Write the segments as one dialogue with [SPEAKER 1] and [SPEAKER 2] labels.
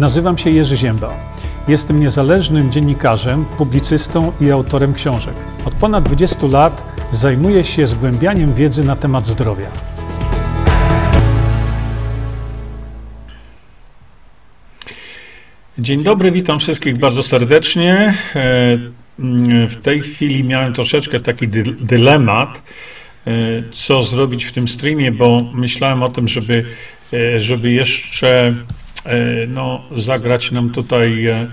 [SPEAKER 1] Nazywam się Jerzy Ziemba. Jestem niezależnym dziennikarzem, publicystą i autorem książek. Od ponad 20 lat zajmuję się zgłębianiem wiedzy na temat zdrowia. Dzień dobry, witam wszystkich bardzo serdecznie. E, w tej chwili miałem troszeczkę taki dylemat, e, co zrobić w tym streamie, bo myślałem o tym, żeby, e, żeby jeszcze no, zagrać nam tutaj e,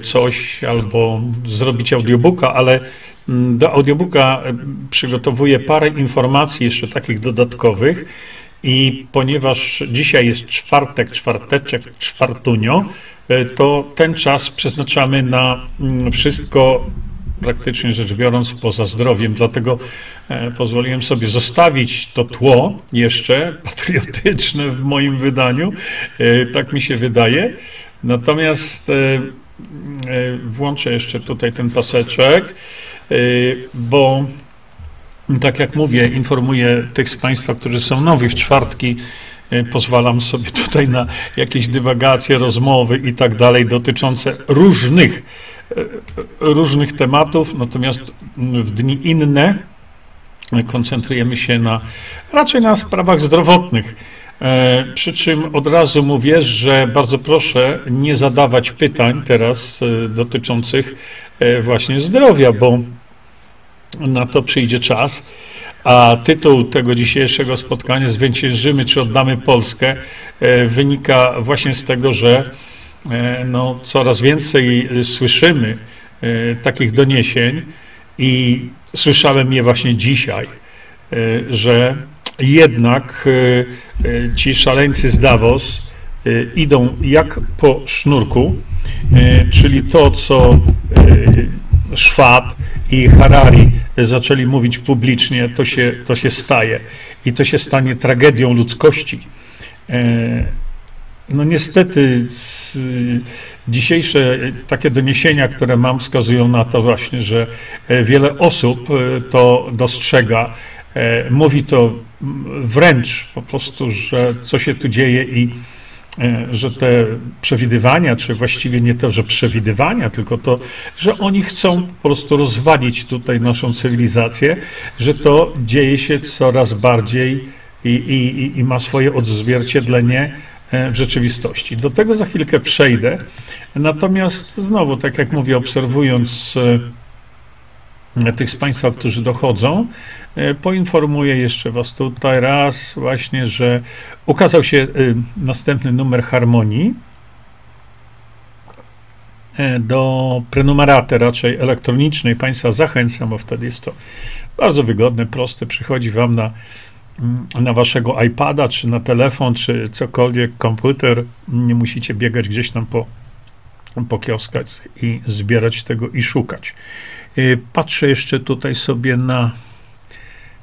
[SPEAKER 1] coś albo zrobić audiobooka, ale mm, do audiobooka e, przygotowuję parę informacji jeszcze takich dodatkowych i ponieważ dzisiaj jest czwartek, czwarteczek, czwartunio, to ten czas przeznaczamy na mm, wszystko praktycznie rzecz biorąc poza zdrowiem. Dlatego e, pozwoliłem sobie zostawić to tło jeszcze patriotyczne w moim wydaniu. E, tak mi się wydaje. Natomiast e, włączę jeszcze tutaj ten paseczek, bo tak jak mówię, informuję tych z Państwa, którzy są nowi w czwartki, pozwalam sobie tutaj na jakieś dywagacje, rozmowy i tak dalej dotyczące różnych różnych tematów, natomiast w dni inne koncentrujemy się na raczej na sprawach zdrowotnych. E, przy czym od razu mówię, że bardzo proszę nie zadawać pytań teraz e, dotyczących e, właśnie zdrowia, bo na to przyjdzie czas. A tytuł tego dzisiejszego spotkania Zwyciężymy czy oddamy Polskę wynika właśnie z tego, że no, coraz więcej słyszymy e, takich doniesień i słyszałem je właśnie dzisiaj, e, że jednak ci szaleńcy z Davos idą jak po sznurku, czyli to, co Schwab i Harari zaczęli mówić publicznie, to się, to się staje i to się stanie tragedią ludzkości. No niestety Y, dzisiejsze takie doniesienia, które mam, wskazują na to właśnie, że e, wiele osób e, to dostrzega. E, mówi to wręcz po prostu, że co się tu dzieje i że te przewidywania, czy właściwie nie to, że przewidywania, tylko to, że oni chcą po prostu rozwalić tutaj naszą cywilizację, że to dzieje się coraz bardziej i, i, i ma swoje odzwierciedlenie w rzeczywistości. Do tego za chwilkę przejdę. Natomiast znowu, tak jak mówię, obserwując e, tych z Państwa, którzy dochodzą, e, poinformuję jeszcze Was tutaj raz właśnie, że ukazał się następny numer harmonii do prenumeraty raczej elektronicznej. Państwa zachęcam, bo wtedy jest to bardzo wygodne, proste. Przychodzi Wam na na waszego iPada, czy na telefon, czy cokolwiek, komputer. Nie musicie biegać gdzieś tam po, po kioskach i zbierać tego i szukać. Y, patrzę jeszcze tutaj sobie na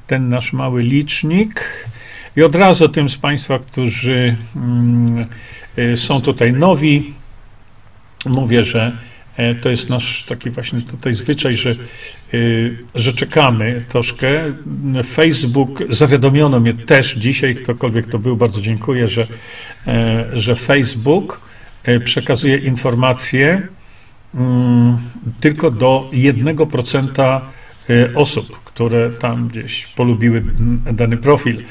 [SPEAKER 1] ten nasz mały licznik. I od razu tym z Państwa, którzy mm, y, są tutaj nowi, mówię, że to jest nasz taki właśnie tutaj zwyczaj, że, e, że czekamy troszkę. Facebook, zawiadomiono mnie też dzisiaj, ktokolwiek to był, bardzo dziękuję, że, e, że Facebook przekazuje informacje mm, tylko do 1% osób, które tam gdzieś polubiły dany profil.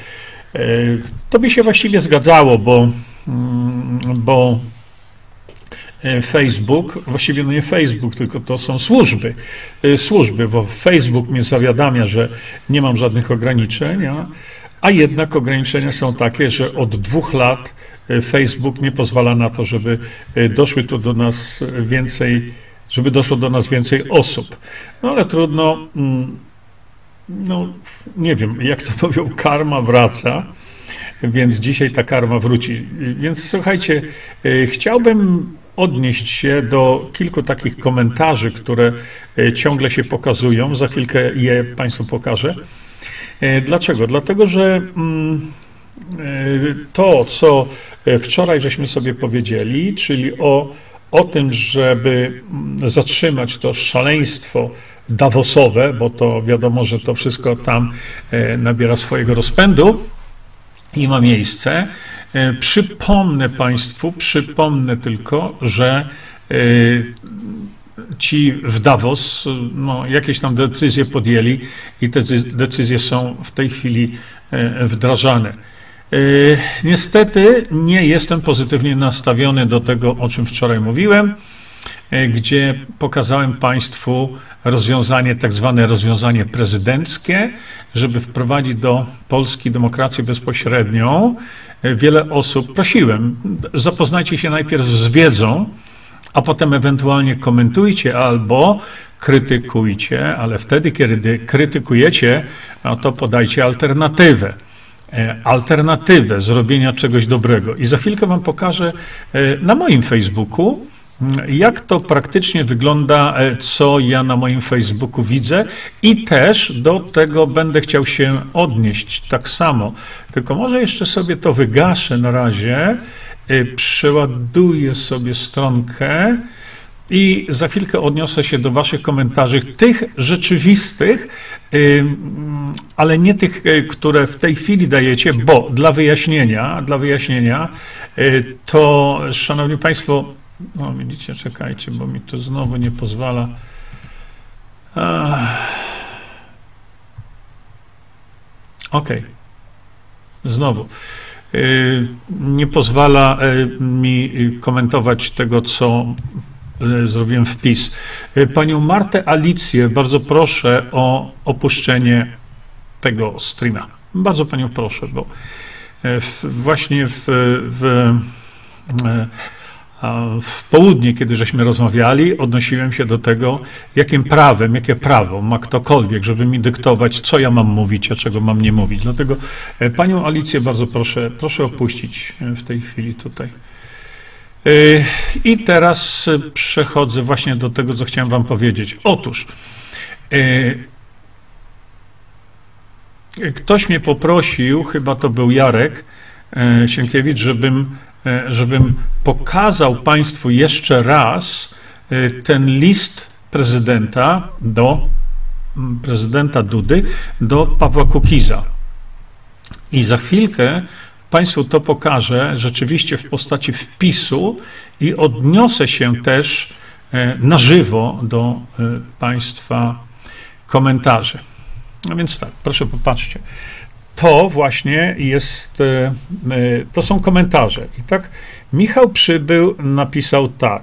[SPEAKER 1] To by się właściwie zgadzało, bo, mm, bo E, Facebook, właściwie no nie Facebook, tylko to są służby. E, służby, bo Facebook mnie zawiadamia, że nie mam żadnych ograniczeń, a, a jednak ograniczenia są takie, że od dwóch lat e, Facebook nie pozwala na to, żeby doszły tu do nas więcej, żeby doszło do nas więcej osób. No ale trudno, mm, no nie wiem, jak to mówią, karma wraca więc dzisiaj ta karma wróci. Więc słuchajcie, chciałbym odnieść się do kilku takich komentarzy, które e, ciągle się pokazują. Za chwilkę je Państwu pokażę. E, dlaczego? Dlatego, że mm, e, to, co wczoraj żeśmy sobie powiedzieli, czyli o, o tym, żeby mm, zatrzymać to szaleństwo dawosowe, bo to wiadomo, że to wszystko tam nabiera swojego rozpędu i ma miejsce, E, przypomnę Państwu, przypomnę tylko, że e, ci w Davos no, jakieś tam decyzje podjęli i te decyzje są w tej chwili wdrażane. Niestety nie jestem pozytywnie nastawiony do tego, o czym wczoraj mówiłem. E, gdzie pokazałem Państwu rozwiązanie, tak zwane rozwiązanie prezydenckie, żeby wprowadzić do Polski demokrację bezpośrednią. E, wiele osób prosiłem, zapoznajcie się najpierw z wiedzą, a potem ewentualnie komentujcie albo krytykujcie, ale wtedy, kiedy krytykujecie, no to podajcie alternatywę e, alternatywę zrobienia czegoś dobrego. I za chwilkę Wam pokażę na moim Facebooku jak to praktycznie wygląda, e, co ja na moim Facebooku widzę, i też do tego będę chciał się odnieść tak samo. Tylko może jeszcze sobie to wygaszę na razie, e, przeładuję sobie stronkę i za chwilkę odniosę się do Waszych komentarzy, tych rzeczywistych, e, ale nie tych, które w tej chwili dajecie, bo dla wyjaśnienia, dla wyjaśnienia, to, Szanowni Państwo, no widzicie, czekajcie, bo mi to znowu nie pozwala. Ok. Znowu. Y, nie pozwala y, mi komentować tego, co y, zrobiłem wpis. Panią Martę Alicję bardzo proszę o opuszczenie tego streama. Bardzo panią proszę, bo właśnie w, w w południe, kiedy żeśmy rozmawiali, odnosiłem się do tego, jakim prawem, jakie prawo ma ktokolwiek, żeby mi dyktować, co ja mam mówić, a czego mam nie mówić. Dlatego e, panią Alicję bardzo proszę, proszę opuścić e, w tej chwili tutaj. E, I teraz przechodzę właśnie do tego, co chciałem wam powiedzieć. Otóż ktoś mnie poprosił, chyba to był Jarek Sienkiewicz, żebym żebym pokazał Państwu jeszcze raz e, ten list prezydenta do prezydenta Dudy do Pawła Kukiza. I za chwilkę Państwu to pokażę rzeczywiście w postaci wpisu i odniosę się też e, na żywo do Państwa komentarzy. No więc tak, proszę popatrzcie to właśnie jest, e, e, to są komentarze. I tak Michał Przybył napisał tak.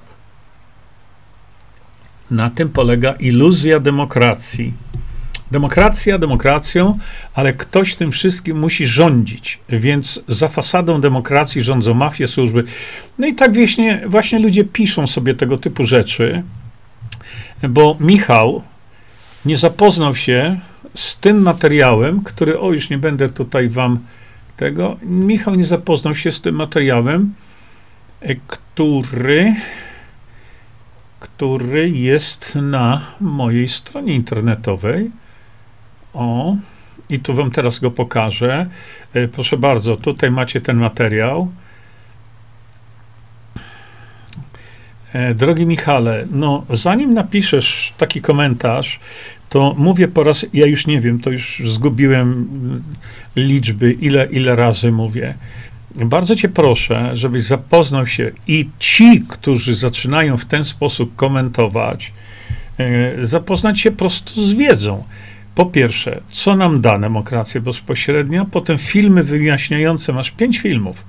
[SPEAKER 1] Na tym polega iluzja demokracji. Demokracja demokracją, ale ktoś tym wszystkim musi rządzić, więc za fasadą demokracji rządzą mafie, służby. No i tak właśnie, właśnie ludzie piszą sobie tego typu rzeczy, bo Michał nie zapoznał się z tym materiałem, który, o już nie będę tutaj wam tego, Michał nie zapoznał się z tym materiałem, e, który, który jest na mojej stronie internetowej. O, i tu wam teraz go pokażę. E, proszę bardzo, tutaj macie ten materiał. E, drogi Michale, no zanim napiszesz taki komentarz, to mówię po raz, ja już nie wiem, to już zgubiłem liczby, ile, ile razy mówię. Bardzo cię proszę, żebyś zapoznał się i ci, którzy zaczynają w ten sposób komentować, e, zapoznać się prosto z wiedzą. Po pierwsze, co nam da demokracja bezpośrednia, potem filmy wyjaśniające, masz pięć filmów,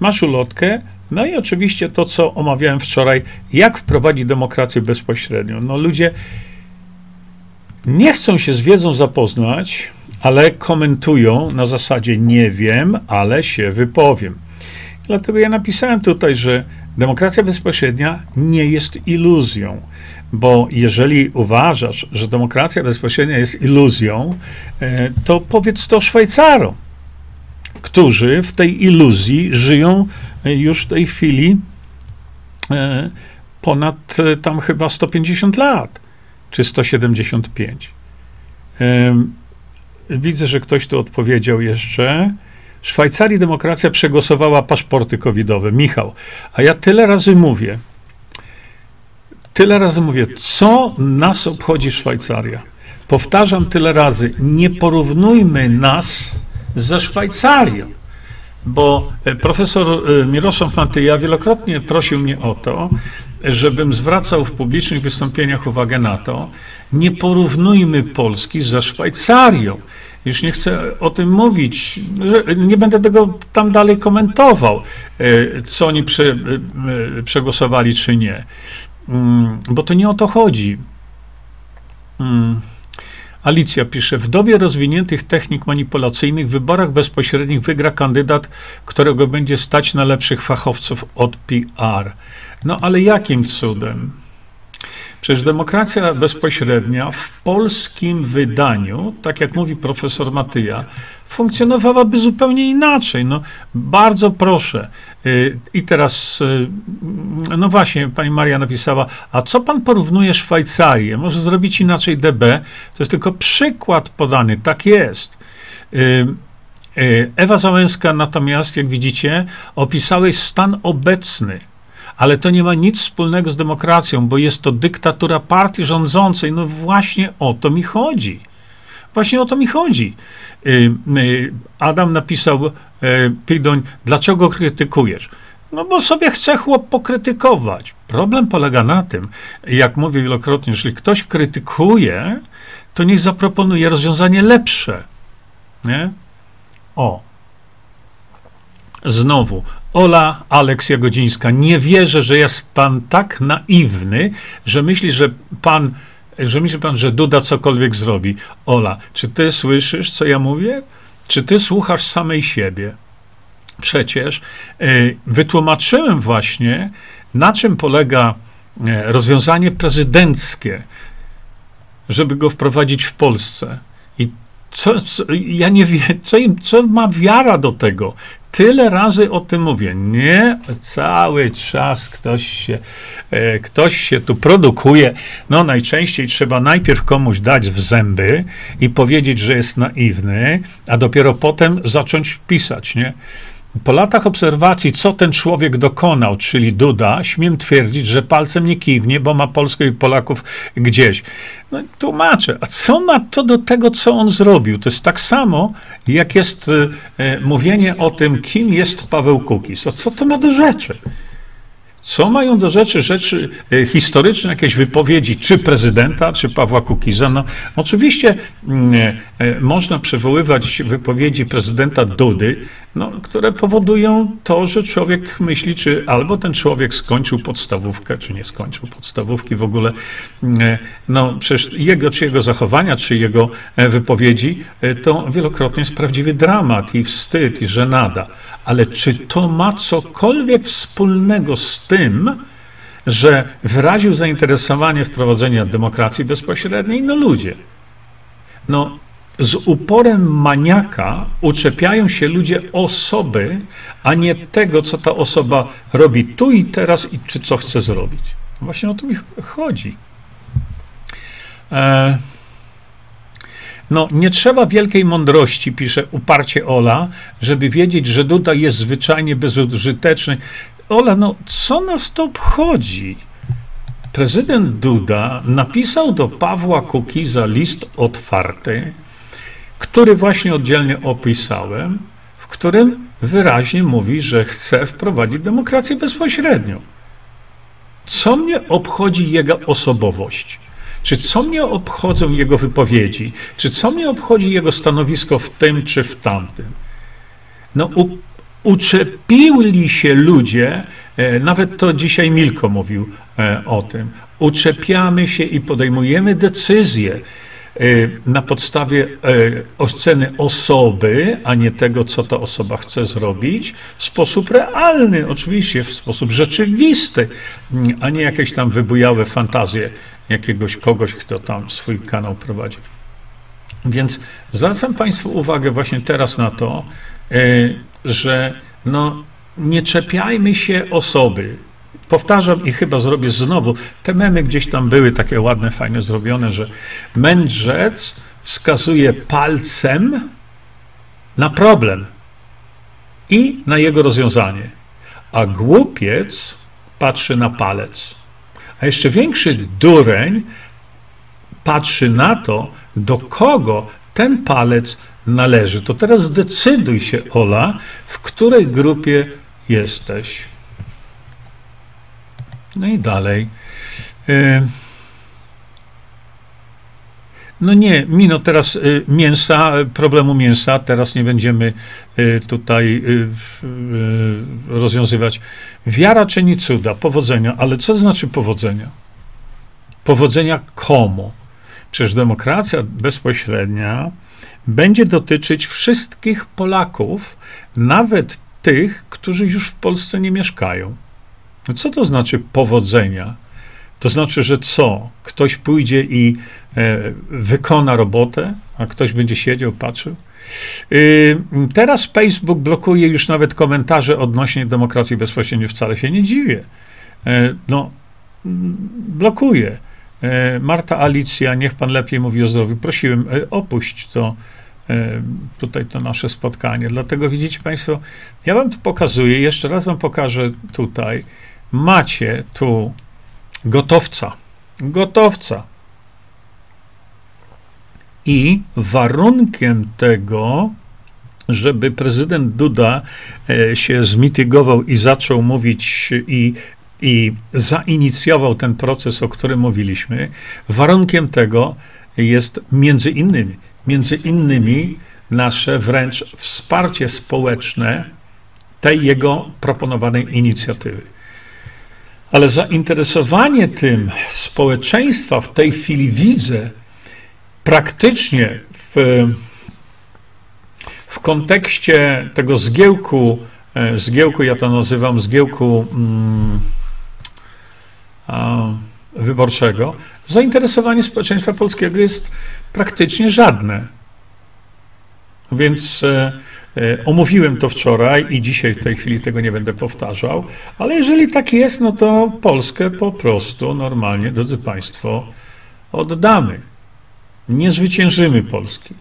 [SPEAKER 1] masz ulotkę, no i oczywiście to, co omawiałem wczoraj, jak wprowadzić demokrację bezpośrednią. No ludzie nie chcą się z wiedzą zapoznać, ale komentują na zasadzie nie wiem, ale się wypowiem. Dlatego ja napisałem tutaj, że demokracja bezpośrednia nie jest iluzją, bo jeżeli uważasz, że demokracja bezpośrednia jest iluzją, e, to powiedz to Szwajcarom, którzy w tej iluzji żyją e, już w tej chwili e, ponad tam chyba 150 lat czy 175. Widzę, że ktoś tu odpowiedział jeszcze. W Szwajcarii demokracja przegłosowała paszporty covidowe. Michał, a ja tyle razy mówię, tyle razy mówię, co nas obchodzi Szwajcaria? Powtarzam tyle razy, nie porównujmy nas ze Szwajcarią, bo profesor Mirosław Mantyja wielokrotnie prosił mnie o to, żebym zwracał w publicznych wystąpieniach uwagę na to, nie porównujmy Polski ze Szwajcarią. Już nie chcę o tym mówić, nie będę tego tam dalej komentował, e, co oni prze, e, e, przegłosowali, czy nie. Mm, bo to nie o to chodzi. Alicja pisze, w dobie rozwiniętych technik manipulacyjnych w wyborach bezpośrednich wygra kandydat, którego będzie stać na lepszych fachowców od PR. No ale jakim cudem? Przecież demokracja bezpośrednia w polskim wydaniu, tak jak mówi profesor Matyja, funkcjonowałaby zupełnie inaczej. No, bardzo proszę. Y, I teraz, y, no właśnie, pani Maria napisała, a co pan porównuje Szwajcarię? Może zrobić inaczej DB? To jest tylko przykład podany, tak jest. Y, Ewa Załęska natomiast, jak widzicie, opisałeś stan obecny ale to nie ma nic wspólnego z demokracją, bo jest to dyktatura partii rządzącej. No właśnie o to mi chodzi. Właśnie o to mi chodzi. Y, Adam napisał, y, Pidoń, dlaczego krytykujesz? No bo sobie chce chłop pokrytykować. Problem polega na tym, jak mówię wielokrotnie, jeżeli ktoś krytykuje, to niech zaproponuje rozwiązanie lepsze. Nie? O. Znowu, Ola Aleks Jagodzińska, nie wierzę, że jest pan tak naiwny, że myśli, że pan, że myśli pan, że Duda cokolwiek zrobi. Ola, czy ty słyszysz, co ja mówię? Czy ty słuchasz samej siebie? Przecież y, wytłumaczyłem właśnie, na czym polega y, rozwiązanie prezydenckie, żeby go wprowadzić w Polsce. I co, co, ja nie wiem, co, im, co ma wiara do tego. Tyle razy o tym mówię. Nie, cały czas ktoś się, e, ktoś się tu produkuje. No najczęściej trzeba najpierw komuś dać w zęby i powiedzieć, że jest naiwny, a dopiero potem zacząć pisać, nie? Po latach obserwacji, co ten człowiek dokonał, czyli Duda, śmiem twierdzić, że palcem nie kiwnie, bo ma Polskę i Polaków gdzieś. No tłumaczę, a co ma to do tego, co on zrobił? To jest tak samo, jak jest y, y, mówienie o tym, kim jest Paweł Kukiz. A co to ma do rzeczy? Co mają do rzeczy rzeczy e, historyczne, jakieś wypowiedzi, czy prezydenta, czy Pawła Kukiza? No, oczywiście mm, e, e, można przywoływać wypowiedzi prezydenta Dudy, no, które powodują to, że człowiek myśli, czy albo ten człowiek skończył podstawówkę, czy nie skończył podstawówki w ogóle. Mm, no, przecież jego, czy jego zachowania, czy jego wypowiedzi, to wielokrotnie jest prawdziwy dramat i wstyd, i żenada ale czy to ma cokolwiek wspólnego z tym, że wyraził zainteresowanie wprowadzeniem demokracji bezpośredniej? No ludzie. No, z uporem maniaka uczepiają się ludzie osoby, a nie tego, co ta osoba robi tu i teraz i czy co chce zrobić. Właśnie o to mi chodzi. E no, nie trzeba wielkiej mądrości, pisze uparcie Ola, żeby wiedzieć, że Duda jest zwyczajnie bezużyteczny. Ola, no, co nas to obchodzi? Prezydent Duda napisał do Pawła Kukiza list otwarty, który właśnie oddzielnie opisałem, w którym wyraźnie mówi, że chce wprowadzić demokrację bezpośrednią. Co mnie obchodzi jego osobowość? Czy co mnie obchodzą jego wypowiedzi? Czy co mnie obchodzi jego stanowisko w tym czy w tamtym? No, u, uczepili się ludzie, e, nawet to dzisiaj Milko mówił e, o tym. Uczepiamy się i podejmujemy decyzje e, na podstawie oceny osoby, a nie tego, co ta osoba chce zrobić, w sposób realny, oczywiście, w sposób rzeczywisty, a nie jakieś tam wybujałe fantazje jakiegoś kogoś, kto tam swój kanał prowadzi. Więc zwracam Państwu uwagę właśnie teraz na to, e, że no, nie czepiajmy się osoby. Powtarzam i chyba zrobię znowu. Te memy gdzieś tam były takie ładne, fajne zrobione, że mędrzec wskazuje palcem na problem i na jego rozwiązanie, a głupiec patrzy na palec. A jeszcze większy dureń patrzy na to, do kogo ten palec należy. To teraz decyduj się, Ola, w której grupie jesteś. No i dalej. No nie, Mino, teraz y, mięsa, problemu mięsa, teraz nie będziemy y, tutaj rozwiązywać. Wiara czyni cuda, powodzenia, ale co znaczy powodzenia? Powodzenia komu? Przecież demokracja bezpośrednia będzie dotyczyć wszystkich Polaków, nawet tych, którzy już w Polsce nie mieszkają. No co to znaczy powodzenia? To znaczy, że co? Ktoś pójdzie i e, wykona robotę, a ktoś będzie siedział, patrzył? Y, teraz Facebook blokuje już nawet komentarze odnośnie demokracji bezpośrednio. Wcale się nie dziwię. E, no, blokuje. E, Marta Alicja, niech pan lepiej mówi o zdrowiu. Prosiłem, e, opuść to e, tutaj to nasze spotkanie. Dlatego widzicie Państwo, ja Wam to pokazuję, jeszcze raz Wam pokażę tutaj. Macie tu gotowca. Gotowca. I warunkiem tego, żeby prezydent Duda się zmitygował i zaczął mówić i i zainicjował ten proces, o którym mówiliśmy, warunkiem tego jest między innymi, między innymi nasze wręcz wsparcie społeczne tej jego proponowanej inicjatywy. Ale zainteresowanie tym społeczeństwa w tej chwili widzę praktycznie w, w kontekście tego zgiełku, e, zgiełku, ja to nazywam zgiełku. Hmm, wyborczego, zainteresowanie społeczeństwa polskiego jest praktycznie żadne. Więc e, omówiłem to wczoraj i dzisiaj w tej chwili tego nie będę powtarzał, ale jeżeli tak jest, no to Polskę po prostu normalnie, drodzy Państwo, oddamy. Nie zwyciężymy Polski.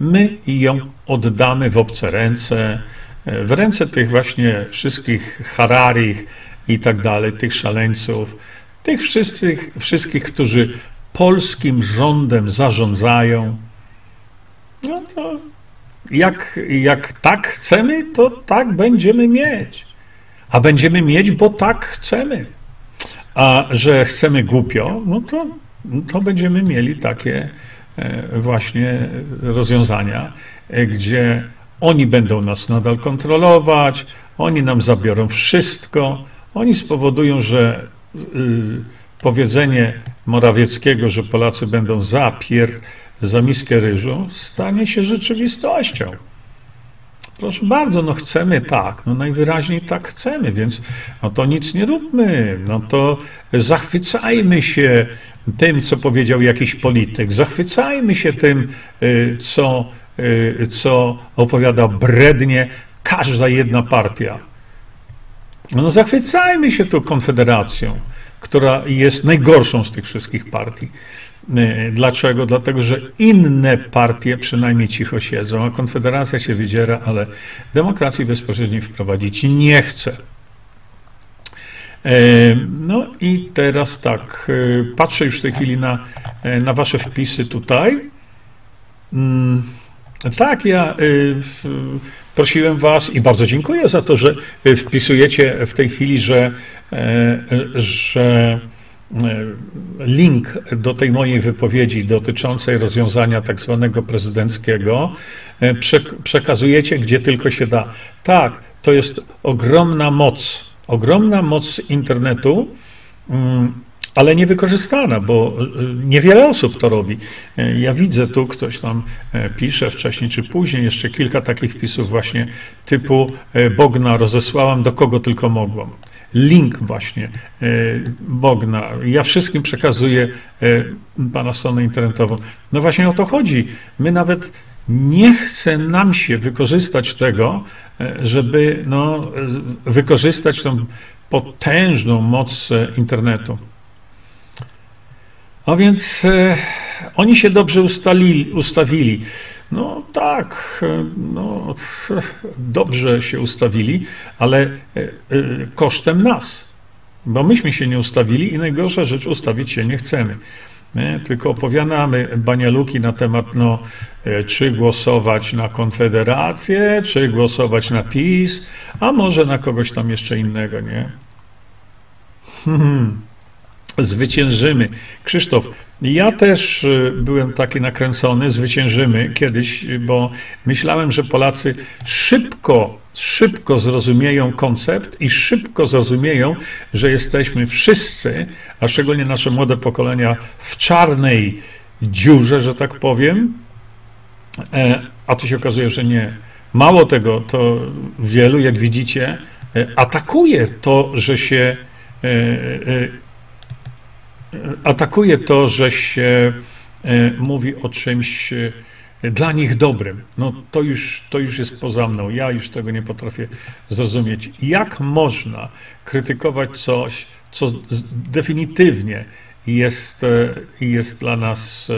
[SPEAKER 1] My ją oddamy w obce ręce, e, w ręce tych właśnie wszystkich Hararich, i tak dalej, tych szaleńców, tych wszystkich, wszystkich, którzy polskim rządem zarządzają, no to jak, jak tak chcemy, to tak będziemy mieć. A będziemy mieć, bo tak chcemy. A że chcemy głupio, no to, to będziemy mieli takie e, właśnie rozwiązania, e, gdzie oni będą nas nadal kontrolować, oni nam zabiorą wszystko, oni spowodują, że y, powiedzenie Morawieckiego, że Polacy będą za pier, za miskę ryżu, stanie się rzeczywistością. Proszę bardzo, no chcemy tak, no najwyraźniej tak chcemy, więc no to nic nie róbmy, no to zachwycajmy się tym, co powiedział jakiś polityk, zachwycajmy się tym, y, co, y, co opowiada brednie każda jedna partia. No zachwycajmy się tą konfederacją, która jest najgorszą z tych wszystkich partii. E, dlaczego? Dlatego, że inne partie przynajmniej cicho siedzą, a Konfederacja się wydziera, ale demokracji bezpośredniej wprowadzić nie chce. E, no i teraz tak, e, patrzę już w tej chwili na, na Wasze wpisy tutaj. Mm, tak, ja prosiłem Was i bardzo dziękuję za to, że wpisujecie w tej chwili, że, że link do tej mojej wypowiedzi dotyczącej rozwiązania tak zwanego prezydenckiego e, przekazujecie gdzie tylko się da. Tak, to jest ogromna moc, ogromna moc internetu. Mm, ale niewykorzystana, bo y, niewiele osób to robi. E, ja widzę tu, ktoś tam e, pisze wcześniej czy później, jeszcze kilka takich wpisów właśnie typu e, Bogna rozesłałam do kogo tylko mogłam. Link właśnie Bogna. Ja wszystkim przekazuję pana stronę internetową. No właśnie o to chodzi. My nawet nie chce nam się wykorzystać tego, żeby no, wykorzystać tą potężną moc internetu. A więc e, oni się dobrze ustalili, ustawili. No tak, e, no, dobrze się ustawili, ale e, e, kosztem nas. Bo myśmy się nie ustawili i najgorsza rzecz, ustawić się nie chcemy. Nie? Tylko opowiadamy banialuki na temat, no, czy głosować na Konfederację, czy głosować na PiS, a może na kogoś tam jeszcze innego, nie? Hmm. Zwyciężymy. Krzysztof, ja też e, byłem taki nakręcony, zwyciężymy kiedyś, bo myślałem, że Polacy szybko, szybko zrozumieją koncept i szybko zrozumieją, że jesteśmy wszyscy, a szczególnie nasze młode pokolenia, w czarnej dziurze, że tak powiem, e, a tu się okazuje, że nie. Mało tego, to wielu, jak widzicie, e, atakuje to, że się atakuje to, że się e, mówi o czymś e, dla nich dobrym. No to już, to już jest poza mną. Ja już tego nie potrafię zrozumieć. Jak można krytykować coś, co definitywnie jest, e, jest dla nas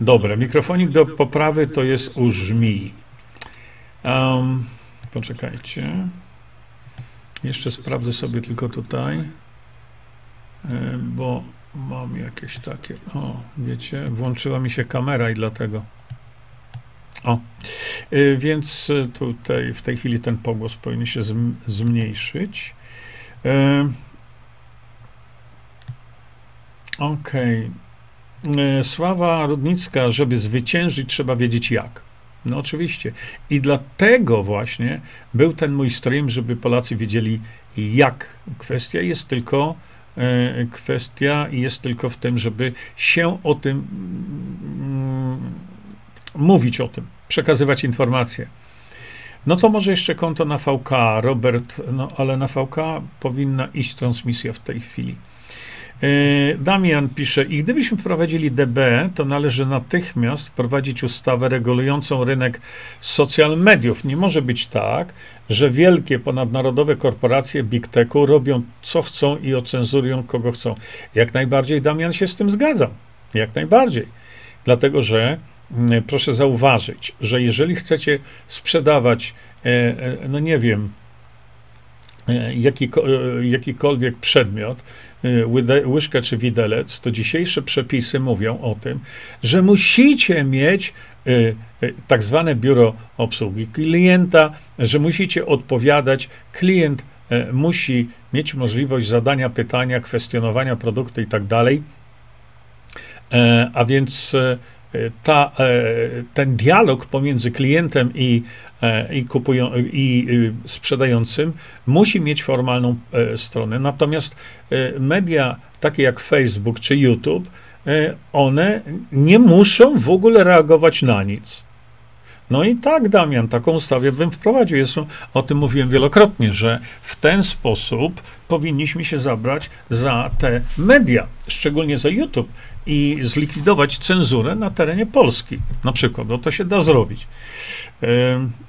[SPEAKER 1] dobre? Mikrofonik do poprawy to jest u. Um, poczekajcie. Jeszcze sprawdzę sobie tylko tutaj, bo Mam jakieś takie. O, wiecie, włączyła mi się kamera i dlatego. O, y, więc tutaj w tej chwili ten pogłos powinien się zmniejszyć. Y, okej. Okay. Sława Rudnicka, żeby zwyciężyć, trzeba wiedzieć jak. No oczywiście. I dlatego właśnie był ten mój stream, żeby Polacy wiedzieli jak. Kwestia jest tylko kwestia jest tylko w tym, żeby się o tym mm, mówić o tym, przekazywać informacje. No to może jeszcze konto na VK, Robert, no ale na VK powinna iść transmisja w tej chwili. E, Damian pisze, i gdybyśmy wprowadzili DB, to należy natychmiast wprowadzić ustawę regulującą rynek social mediów. Nie może być tak, że wielkie ponadnarodowe korporacje Big Techu robią co chcą i ocenzurują kogo chcą. Jak najbardziej, Damian, się z tym zgadzam. Jak najbardziej. Dlatego, że mm, proszę zauważyć, że jeżeli chcecie sprzedawać, e, e, no nie wiem, jaki, jakikolwiek przedmiot, łyżkę czy widelec, to dzisiejsze przepisy mówią o tym, że musicie mieć y, y, tak zwane biuro obsługi klienta, że musicie odpowiadać, klient musi mieć możliwość zadania pytania, kwestionowania produktu i tak dalej. E, a więc ta, e, ten dialog pomiędzy klientem i, e, i, kupują, i sprzedającym musi mieć formalną e, stronę. Natomiast media takie jak Facebook czy YouTube, one nie muszą w ogóle reagować na nic. No i tak, Damian, taką ustawę bym wprowadził. Jest, o tym mówiłem wielokrotnie, że w ten sposób powinniśmy się zabrać za te media, szczególnie za YouTube i zlikwidować cenzurę na terenie Polski, na przykład, bo to się da zrobić.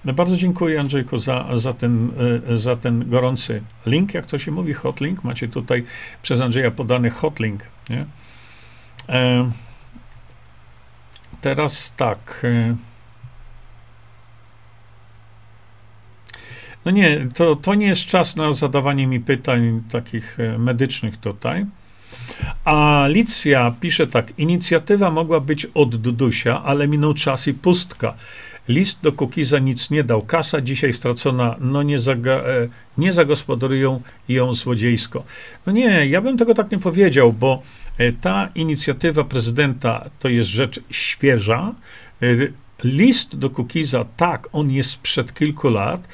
[SPEAKER 1] E, bardzo dziękuję Andrzejku za, za, ten, e, za ten gorący link, jak to się mówi, hotlink. Macie tutaj przez Andrzeja podany hotlink. Nie? E, teraz tak. No nie, to, to nie jest czas na zadawanie mi pytań takich medycznych tutaj. A Alicja pisze tak, inicjatywa mogła być od Dudusia, ale minął czas i pustka. List do Kukiza nic nie dał. Kasa dzisiaj stracona, no nie, zaga, e, nie zagospodarują ją złodziejsko. No nie, ja bym tego tak nie powiedział, bo e, ta inicjatywa prezydenta to jest rzecz świeża. E, list do Kukiza, tak, on jest sprzed kilku lat,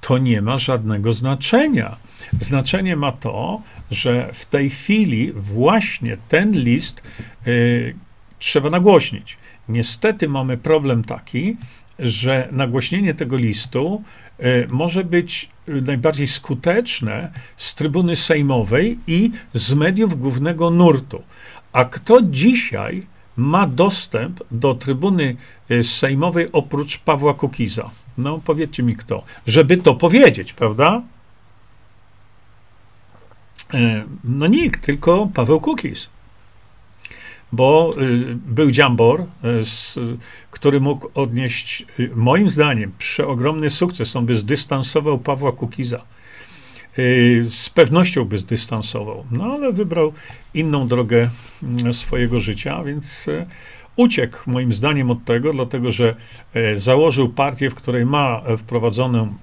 [SPEAKER 1] to nie ma żadnego znaczenia. Znaczenie ma to, że w tej chwili właśnie ten list y, trzeba nagłośnić. Niestety mamy problem taki, że nagłośnienie tego listu y, może być najbardziej skuteczne z trybuny sejmowej i z mediów głównego nurtu. A kto dzisiaj ma dostęp do trybuny y, sejmowej oprócz Pawła Kukiza? No powiedzcie mi kto, żeby to powiedzieć, prawda? E, no nikt, tylko Paweł Kukiz. Bo y, był Dziambor, y, który mógł odnieść, moim zdaniem, przeogromny sukces. On by zdystansował Pawła Kukiza. z pewnością by zdystansował. No ale wybrał inną drogę mm, swojego życia, więc uciekł moim zdaniem od tego, dlatego że założył partię, w której ma wprowadzoną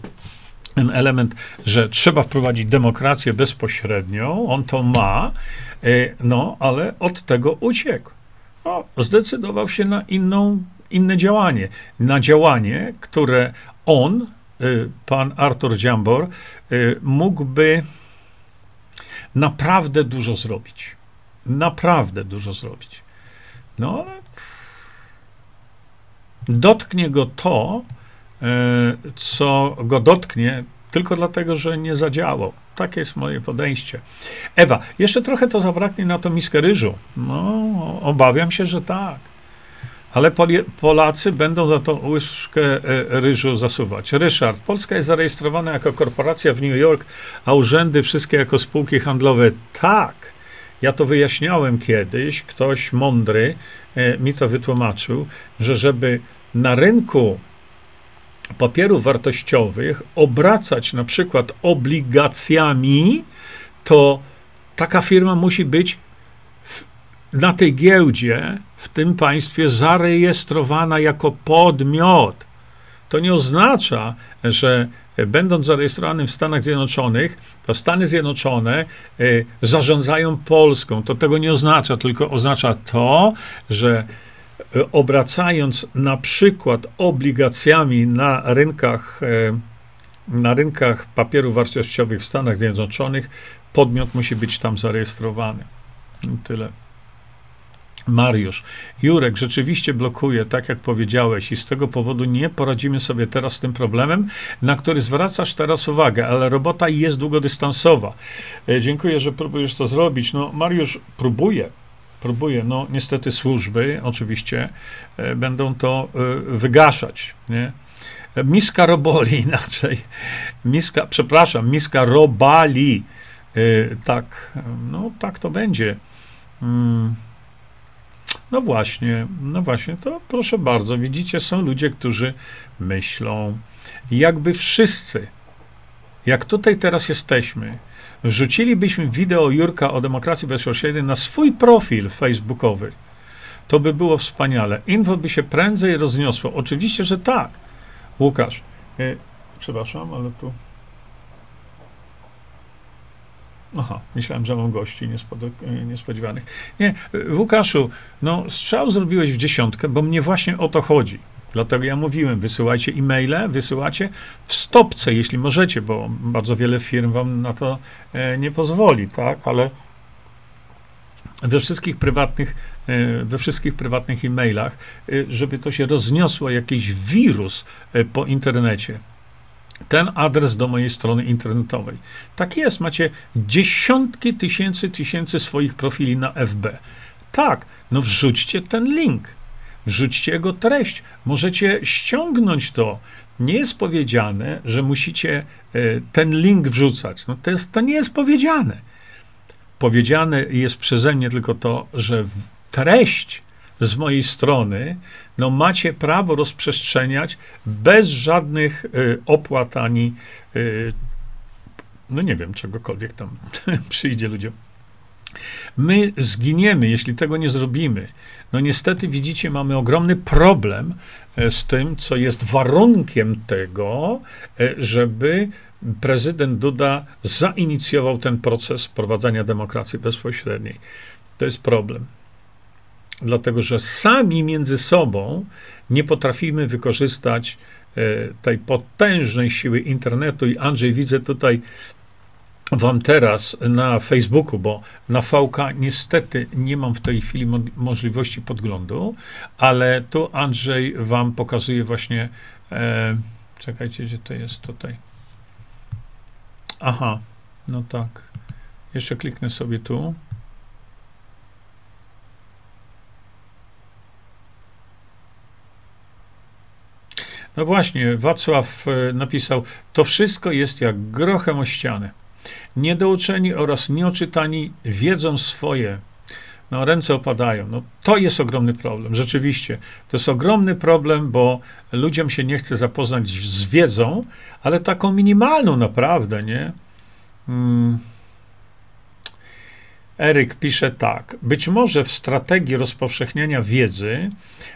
[SPEAKER 1] ten element, że trzeba wprowadzić demokrację bezpośrednią, on to ma, no ale od tego uciekł. No, zdecydował się na inną, inne działanie. Na działanie, które on, y, pan Artur Dziambor, y, mógłby naprawdę dużo zrobić. Naprawdę dużo zrobić. No ale dotknie go to, co go dotknie, tylko dlatego, że nie zadziałał. Takie jest moje podejście. Ewa, jeszcze trochę to zabraknie na to miskę ryżu. No, obawiam się, że tak. Ale Polacy będą za tą łyżkę e, ryżu zasuwać. Ryszard, Polska jest zarejestrowana jako korporacja w New York, a urzędy wszystkie jako spółki handlowe. Tak. Ja to wyjaśniałem kiedyś, ktoś mądry e, mi to wytłumaczył, że żeby na rynku papierów wartościowych obracać na przykład obligacjami, to taka firma musi być w, na tej giełdzie w tym państwie zarejestrowana jako podmiot. To nie oznacza, że będąc zarejestrowanym w Stanach Zjednoczonych, to Stany Zjednoczone y, zarządzają Polską. To tego nie oznacza, tylko oznacza to, że obracając na przykład obligacjami na rynkach, e, na rynkach papierów wartościowych w Stanach Zjednoczonych, podmiot musi być tam zarejestrowany. Tyle. Mariusz, Jurek rzeczywiście blokuje, tak jak powiedziałeś, i z tego powodu nie poradzimy sobie teraz z tym problemem, na który zwracasz teraz uwagę, ale robota jest długodystansowa. E, dziękuję, że próbujesz to zrobić. No, Mariusz próbuje, próbuje. No niestety służby oczywiście e, będą to e, wygaszać, nie? Miska roboli inaczej. Miska, przepraszam, miska robali. E, tak, no tak to będzie. Mm. No właśnie, no właśnie, to proszę bardzo, widzicie, są ludzie, którzy myślą, jakby wszyscy, jak tutaj teraz jesteśmy, wrzucilibyśmy wideo Jurka o demokracji bezpośredniej na swój profil facebookowy, to by było wspaniale. Info by się prędzej rozniosło. Oczywiście, że tak. Łukasz, e, przepraszam, ale tu. Aha, myślałem, że mam gości niespodziewanych. Nie, e, Łukaszu, no strzał zrobiłeś w dziesiątkę, bo mnie właśnie o to chodzi. Dlatego ja mówiłem, wysyłajcie e-maile, wysyłacie w stopce, jeśli możecie, bo bardzo wiele firm wam na to e, nie pozwoli, tak, ale we wszystkich prywatnych, e, we wszystkich prywatnych e-mailach, e, żeby to się rozniosło, jakiś wirus po internecie. Ten adres do mojej strony internetowej. Tak jest, macie dziesiątki tysięcy, tysięcy swoich profili na FB. Tak, no wrzućcie ten link wrzućcie jego treść. Możecie ściągnąć to. Nie jest powiedziane, że musicie e, ten link wrzucać. No to, jest, to nie jest powiedziane. Powiedziane jest przeze mnie tylko to, że treść z mojej strony, no macie prawo rozprzestrzeniać bez żadnych y, opłat ani, y, no nie wiem, czegokolwiek tam przyjdzie ludziom. My zginiemy, jeśli tego nie zrobimy. No niestety, widzicie, mamy ogromny problem e, z tym, co jest warunkiem tego, e, żeby prezydent Duda zainicjował ten proces wprowadzania demokracji bezpośredniej. To jest problem. Dlatego, że sami między sobą nie potrafimy wykorzystać e, tej potężnej siły internetu i Andrzej, widzę tutaj wam teraz na Facebooku, bo na VK niestety nie mam w tej chwili mo możliwości podglądu, ale tu Andrzej wam pokazuje właśnie, e, czekajcie, gdzie to jest tutaj. Aha, no tak. Jeszcze kliknę sobie tu. No właśnie, Wacław e, napisał, to wszystko jest jak grochem o ścianę. Niedouczeni oraz nieoczytani wiedzą swoje. No, ręce opadają. No, to jest ogromny problem, rzeczywiście. To jest ogromny problem, bo ludziom się nie chce zapoznać z wiedzą, ale taką minimalną naprawdę, nie? Hmm. Eryk pisze tak. Być może w strategii rozpowszechniania wiedzy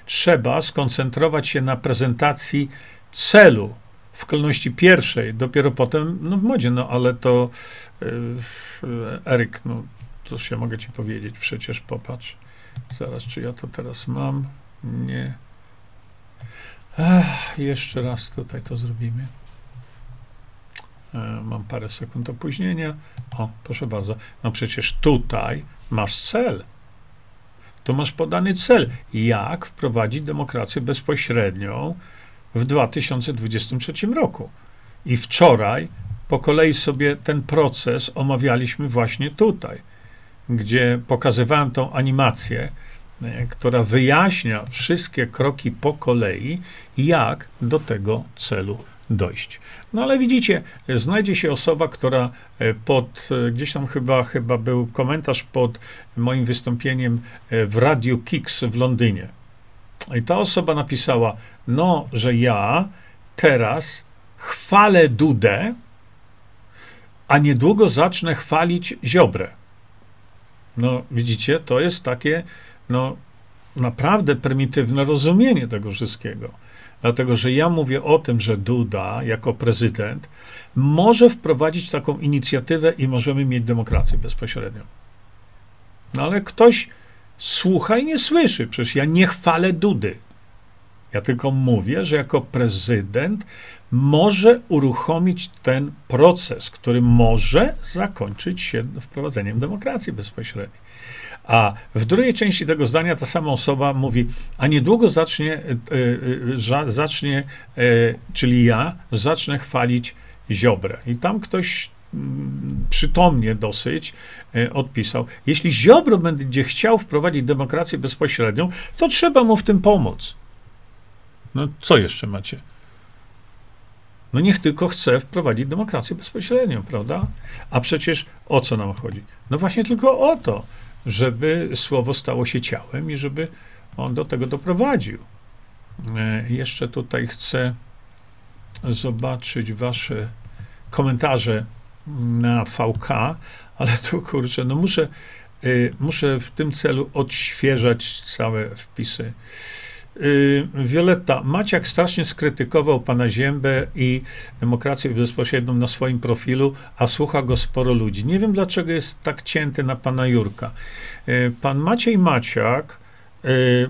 [SPEAKER 1] trzeba skoncentrować się na prezentacji celu w kolejności pierwszej, dopiero potem no w modzie, no ale to yy, Eryk, no to się mogę ci powiedzieć, przecież popatrz. Zaraz, czy ja to teraz mam? Nie. Jeszcze raz tutaj to zrobimy. E, mam parę sekund opóźnienia. O, proszę bardzo. No przecież tutaj masz cel. Tu masz podany cel. Jak wprowadzić demokrację bezpośrednią w 2023 roku. I wczoraj po kolei sobie ten proces omawialiśmy właśnie tutaj, gdzie pokazywałem tą animację, e, która wyjaśnia wszystkie kroki po kolei, jak do tego celu dojść. No ale widzicie, znajdzie się osoba, która e, pod, e, gdzieś tam chyba, chyba był komentarz pod moim wystąpieniem w Radiu Kicks w Londynie. I ta osoba napisała, no, że ja teraz chwalę Dudę, a niedługo zacznę chwalić Ziobrę. No, widzicie, to jest takie, no, naprawdę prymitywne rozumienie tego wszystkiego. Dlatego, że ja mówię o tym, że Duda jako prezydent może wprowadzić taką inicjatywę i możemy mieć demokrację bezpośrednią. No ale ktoś słucha i nie słyszy. Przecież ja nie chwalę Dudy. Ja tylko mówię, że jako prezydent może uruchomić ten proces, który może zakończyć się wprowadzeniem demokracji bezpośredniej. A w drugiej części tego zdania ta sama osoba mówi, a niedługo zacznie, e, e, zacznie e, czyli ja, zacznę chwalić Ziobrę. I tam ktoś przytomnie dosyć odpisał, jeśli Ziobro będzie chciał wprowadzić demokrację bezpośrednią, to trzeba mu w tym pomóc. No co jeszcze macie? No niech tylko chce wprowadzić demokrację bezpośrednią, prawda? A przecież o co nam chodzi? No właśnie tylko o to, żeby słowo stało się ciałem i żeby on do tego doprowadził. E, jeszcze tutaj chcę zobaczyć wasze komentarze na VK, ale tu kurczę, no muszę, y, muszę w tym celu odświeżać całe wpisy. Y, Wioletta, Maciak strasznie skrytykował pana Ziębę i demokrację bezpośrednią na swoim profilu, a słucha go sporo ludzi. Nie wiem, dlaczego jest tak cięty na pana Jurka. Y, pan Maciej Maciak, y,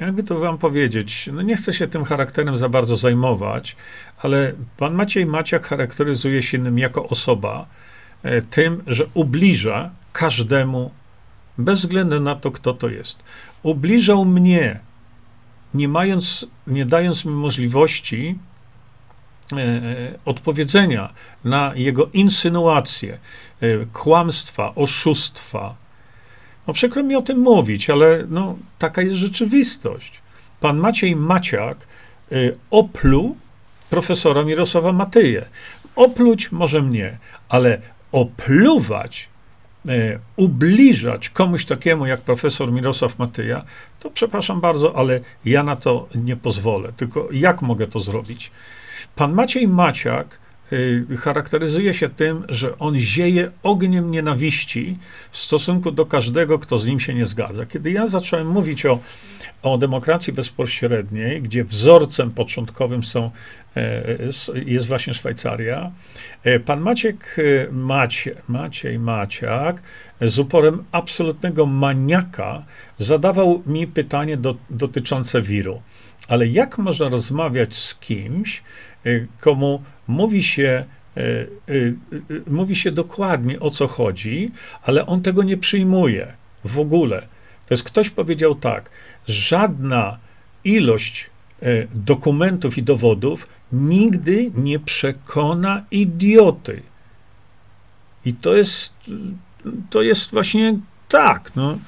[SPEAKER 1] jakby to wam powiedzieć, no nie chcę się tym charakterem za bardzo zajmować, ale pan Maciej Maciak charakteryzuje się nim jako osoba tym, że ubliża każdemu, bez względu na to, kto to jest ubliżał mnie, nie mając, nie dając mi możliwości e, e, odpowiedzenia na jego insynuacje, e, kłamstwa, oszustwa. No przykro mi o tym mówić, ale no, taka jest rzeczywistość. Pan Maciej Maciak e, opluł profesora Mirosława Matyję. Opluć może mnie, ale opluwać E, ubliżać komuś takiemu jak profesor Mirosław Matyja, to przepraszam bardzo, ale ja na to nie pozwolę. Tylko jak mogę to zrobić? Pan Maciej Maciak y, charakteryzuje się tym, że on zieje ogniem nienawiści w stosunku do każdego, kto z nim się nie zgadza. Kiedy ja zacząłem mówić o, o demokracji bezpośredniej, gdzie wzorcem początkowym są, e, jest właśnie Szwajcaria, E, pan Maciek e, Macie, Maciej Maciak z uporem absolutnego maniaka zadawał mi pytanie do, dotyczące wiru. Ale jak można rozmawiać z kimś, komu mówi się, mówi się dokładnie o co chodzi, ale on tego nie przyjmuje w ogóle. To jest ktoś powiedział tak, żadna ilość dokumentów i dowodów nigdy nie przekona idioty. I to jest, to jest właśnie tak. No.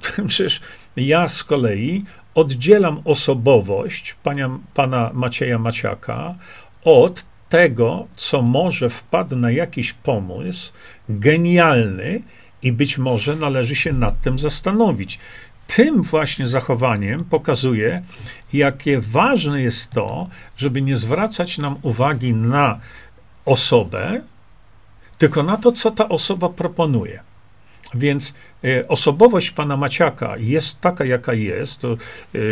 [SPEAKER 1] Przecież ja z kolei oddzielam osobowość pana, pana Macieja Maciaka od tego, co może wpadł na jakiś pomysł genialny i być może należy się nad tym zastanowić tym właśnie zachowaniem pokazuje, jakie ważne jest to, żeby nie zwracać nam uwagi na osobę, tylko na to, co ta osoba proponuje. Więc osobowość pana Maciaka jest taka, jaka jest. E,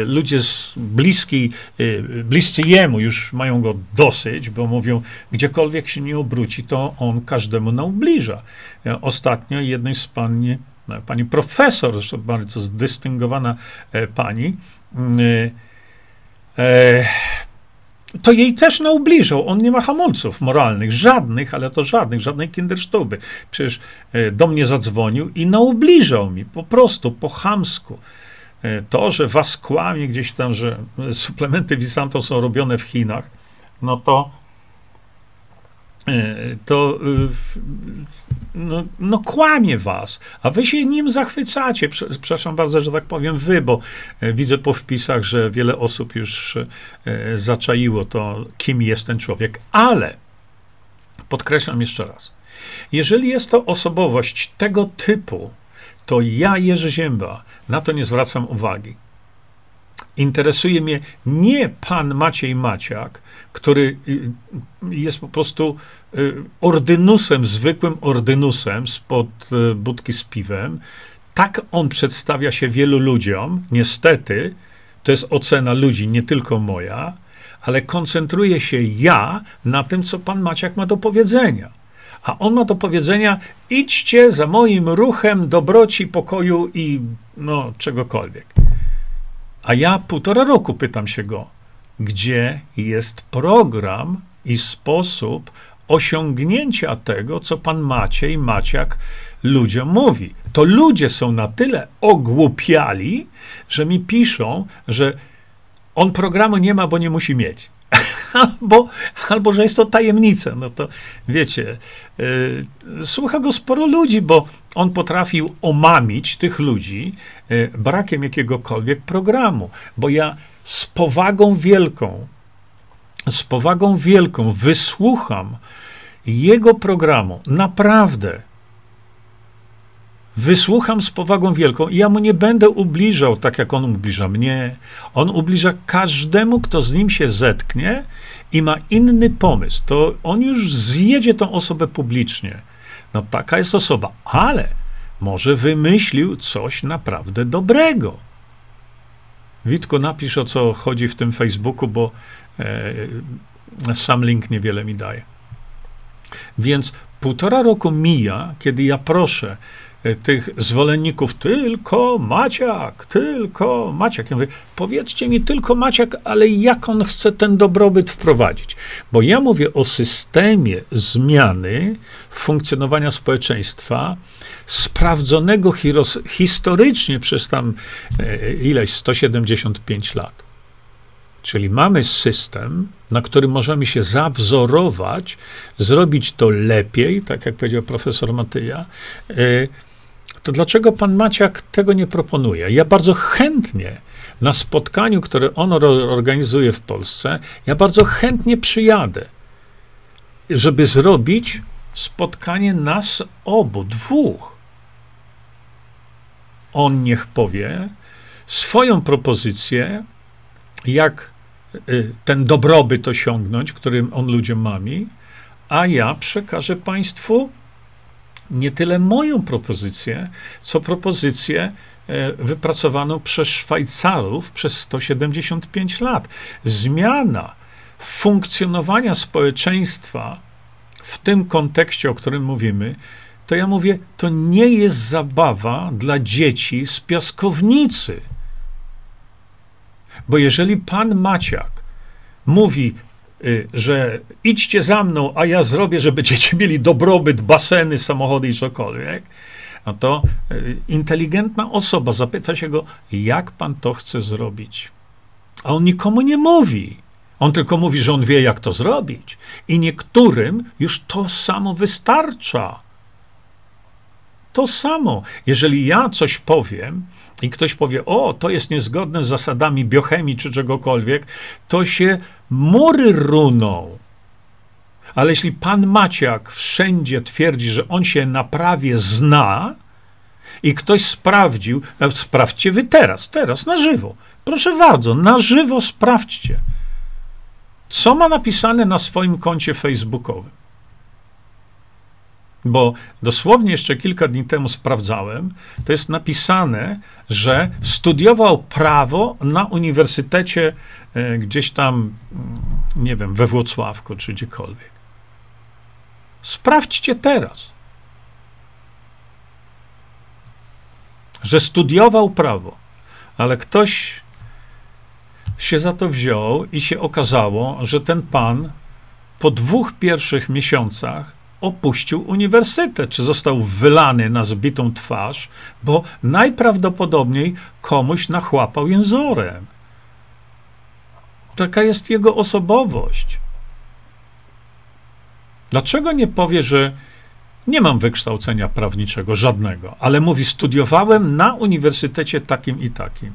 [SPEAKER 1] ludzie z bliski, e, bliscy jemu już mają go dosyć, bo mówią, gdziekolwiek się nie obróci, to on każdemu naubliża. Ostatnio jednej z pani, pani profesor, bardzo zdystyngowana pani, to jej też naubliżał. On nie ma hamulców moralnych, żadnych, ale to żadnych, żadnej kindersztuby. Przecież e, do mnie zadzwonił i naubliżał mi, po prostu, po chamsku. E, to, że was kłamie gdzieś tam, że suplementy Visanto są robione w Chinach, no to E, to e, no, no, kłamie was, a wy się nim zachwycacie. Przepraszam bardzo, że tak powiem wy, bo e, widzę po wpisach, że wiele osób już zaczaiło to, kim jest ten człowiek, ale podkreślam jeszcze raz, jeżeli jest to osobowość tego typu, to ja, Jerzy Zięba, na to nie zwracam uwagi. Interesuje mnie nie pan Maciej Maciak, który y, jest po prostu y, ordynusem, zwykłym ordynusem spod y, budki z piwem. Tak on przedstawia się wielu ludziom, niestety, to jest ocena ludzi, nie tylko moja, ale koncentruje się ja na tym, co pan Maciak ma do powiedzenia. A on ma do powiedzenia: idźcie za moim ruchem dobroci, pokoju i no, czegokolwiek. A ja półtora roku pytam się go, gdzie jest program i sposób osiągnięcia tego, co pan Maciej Maciak ludziom mówi. To ludzie są na tyle ogłupiali, że mi piszą, że on programu nie ma, bo nie musi mieć. Albo, albo że jest to tajemnica. No to wiecie, yy, słucha go sporo ludzi, bo on potrafił omamić tych ludzi yy, brakiem jakiegokolwiek programu. Bo ja z powagą wielką, z powagą wielką wysłucham jego programu. Naprawdę wysłucham z powagą wielką i ja mu nie będę ubliżał tak, jak on ubliża mnie. On ubliża każdemu, kto z nim się zetknie i ma inny pomysł. To on już zjedzie tą osobę publicznie. No taka jest osoba, ale może wymyślił coś naprawdę dobrego. Witko, napisz o co chodzi w tym Facebooku, bo e, sam link niewiele mi daje. Więc półtora roku mija, kiedy ja proszę, tych zwolenników, tylko Maciak, tylko Maciak. Ja mówię, powiedzcie mi tylko Maciak, ale jak on chce ten dobrobyt wprowadzić? Bo ja mówię o systemie zmiany funkcjonowania społeczeństwa, sprawdzonego historycznie przez tam e, ileś 175 lat. Czyli mamy system, na którym możemy się zawzorować, zrobić to lepiej, tak jak powiedział profesor Matyja, e, to dlaczego pan Maciak tego nie proponuje? Ja bardzo chętnie na spotkaniu, które on organizuje w Polsce, ja bardzo chętnie przyjadę, żeby zrobić spotkanie nas obu, dwóch. On niech powie swoją propozycję, jak y, ten dobrobyt osiągnąć, którym on ludziom mami, a ja przekażę Państwu nie tyle moją propozycję, co propozycję e, wypracowaną przez Szwajcarów przez 175 lat. Zmiana funkcjonowania społeczeństwa w tym kontekście, o którym mówimy, to ja mówię, to nie jest zabawa dla dzieci z piaskownicy. Bo jeżeli pan Maciak mówi, że idźcie za mną, a ja zrobię, żeby dzieci mieli dobrobyt, baseny, samochody i cokolwiek, no to y, inteligentna osoba zapyta się go, jak pan to chce zrobić? A on nikomu nie mówi. On tylko mówi, że on wie, jak to zrobić. I niektórym już to samo wystarcza. To samo. Jeżeli ja coś powiem i ktoś powie, o, to jest niezgodne z zasadami biochemii czy czegokolwiek, to się mury runą. Ale jeśli pan Maciak wszędzie twierdzi, że on się na prawie zna i ktoś sprawdził, e, sprawdźcie wy teraz, teraz, na żywo. Proszę bardzo, na żywo sprawdźcie. Co ma napisane na swoim koncie facebookowym? Bo dosłownie jeszcze kilka dni temu sprawdzałem, to jest napisane, że studiował prawo na uniwersytecie e, gdzieś tam, mm, nie wiem, we Włocławku czy gdziekolwiek. Sprawdźcie teraz, że studiował prawo, ale ktoś się za to wziął i się okazało, że ten pan po dwóch pierwszych miesiącach opuścił uniwersytet, czy został wylany na zbitą twarz, bo najprawdopodobniej komuś nachłapał jęzorem. Taka jest jego osobowość. Dlaczego nie powie, że nie mam wykształcenia prawniczego, żadnego, ale mówi, studiowałem na uniwersytecie takim i takim?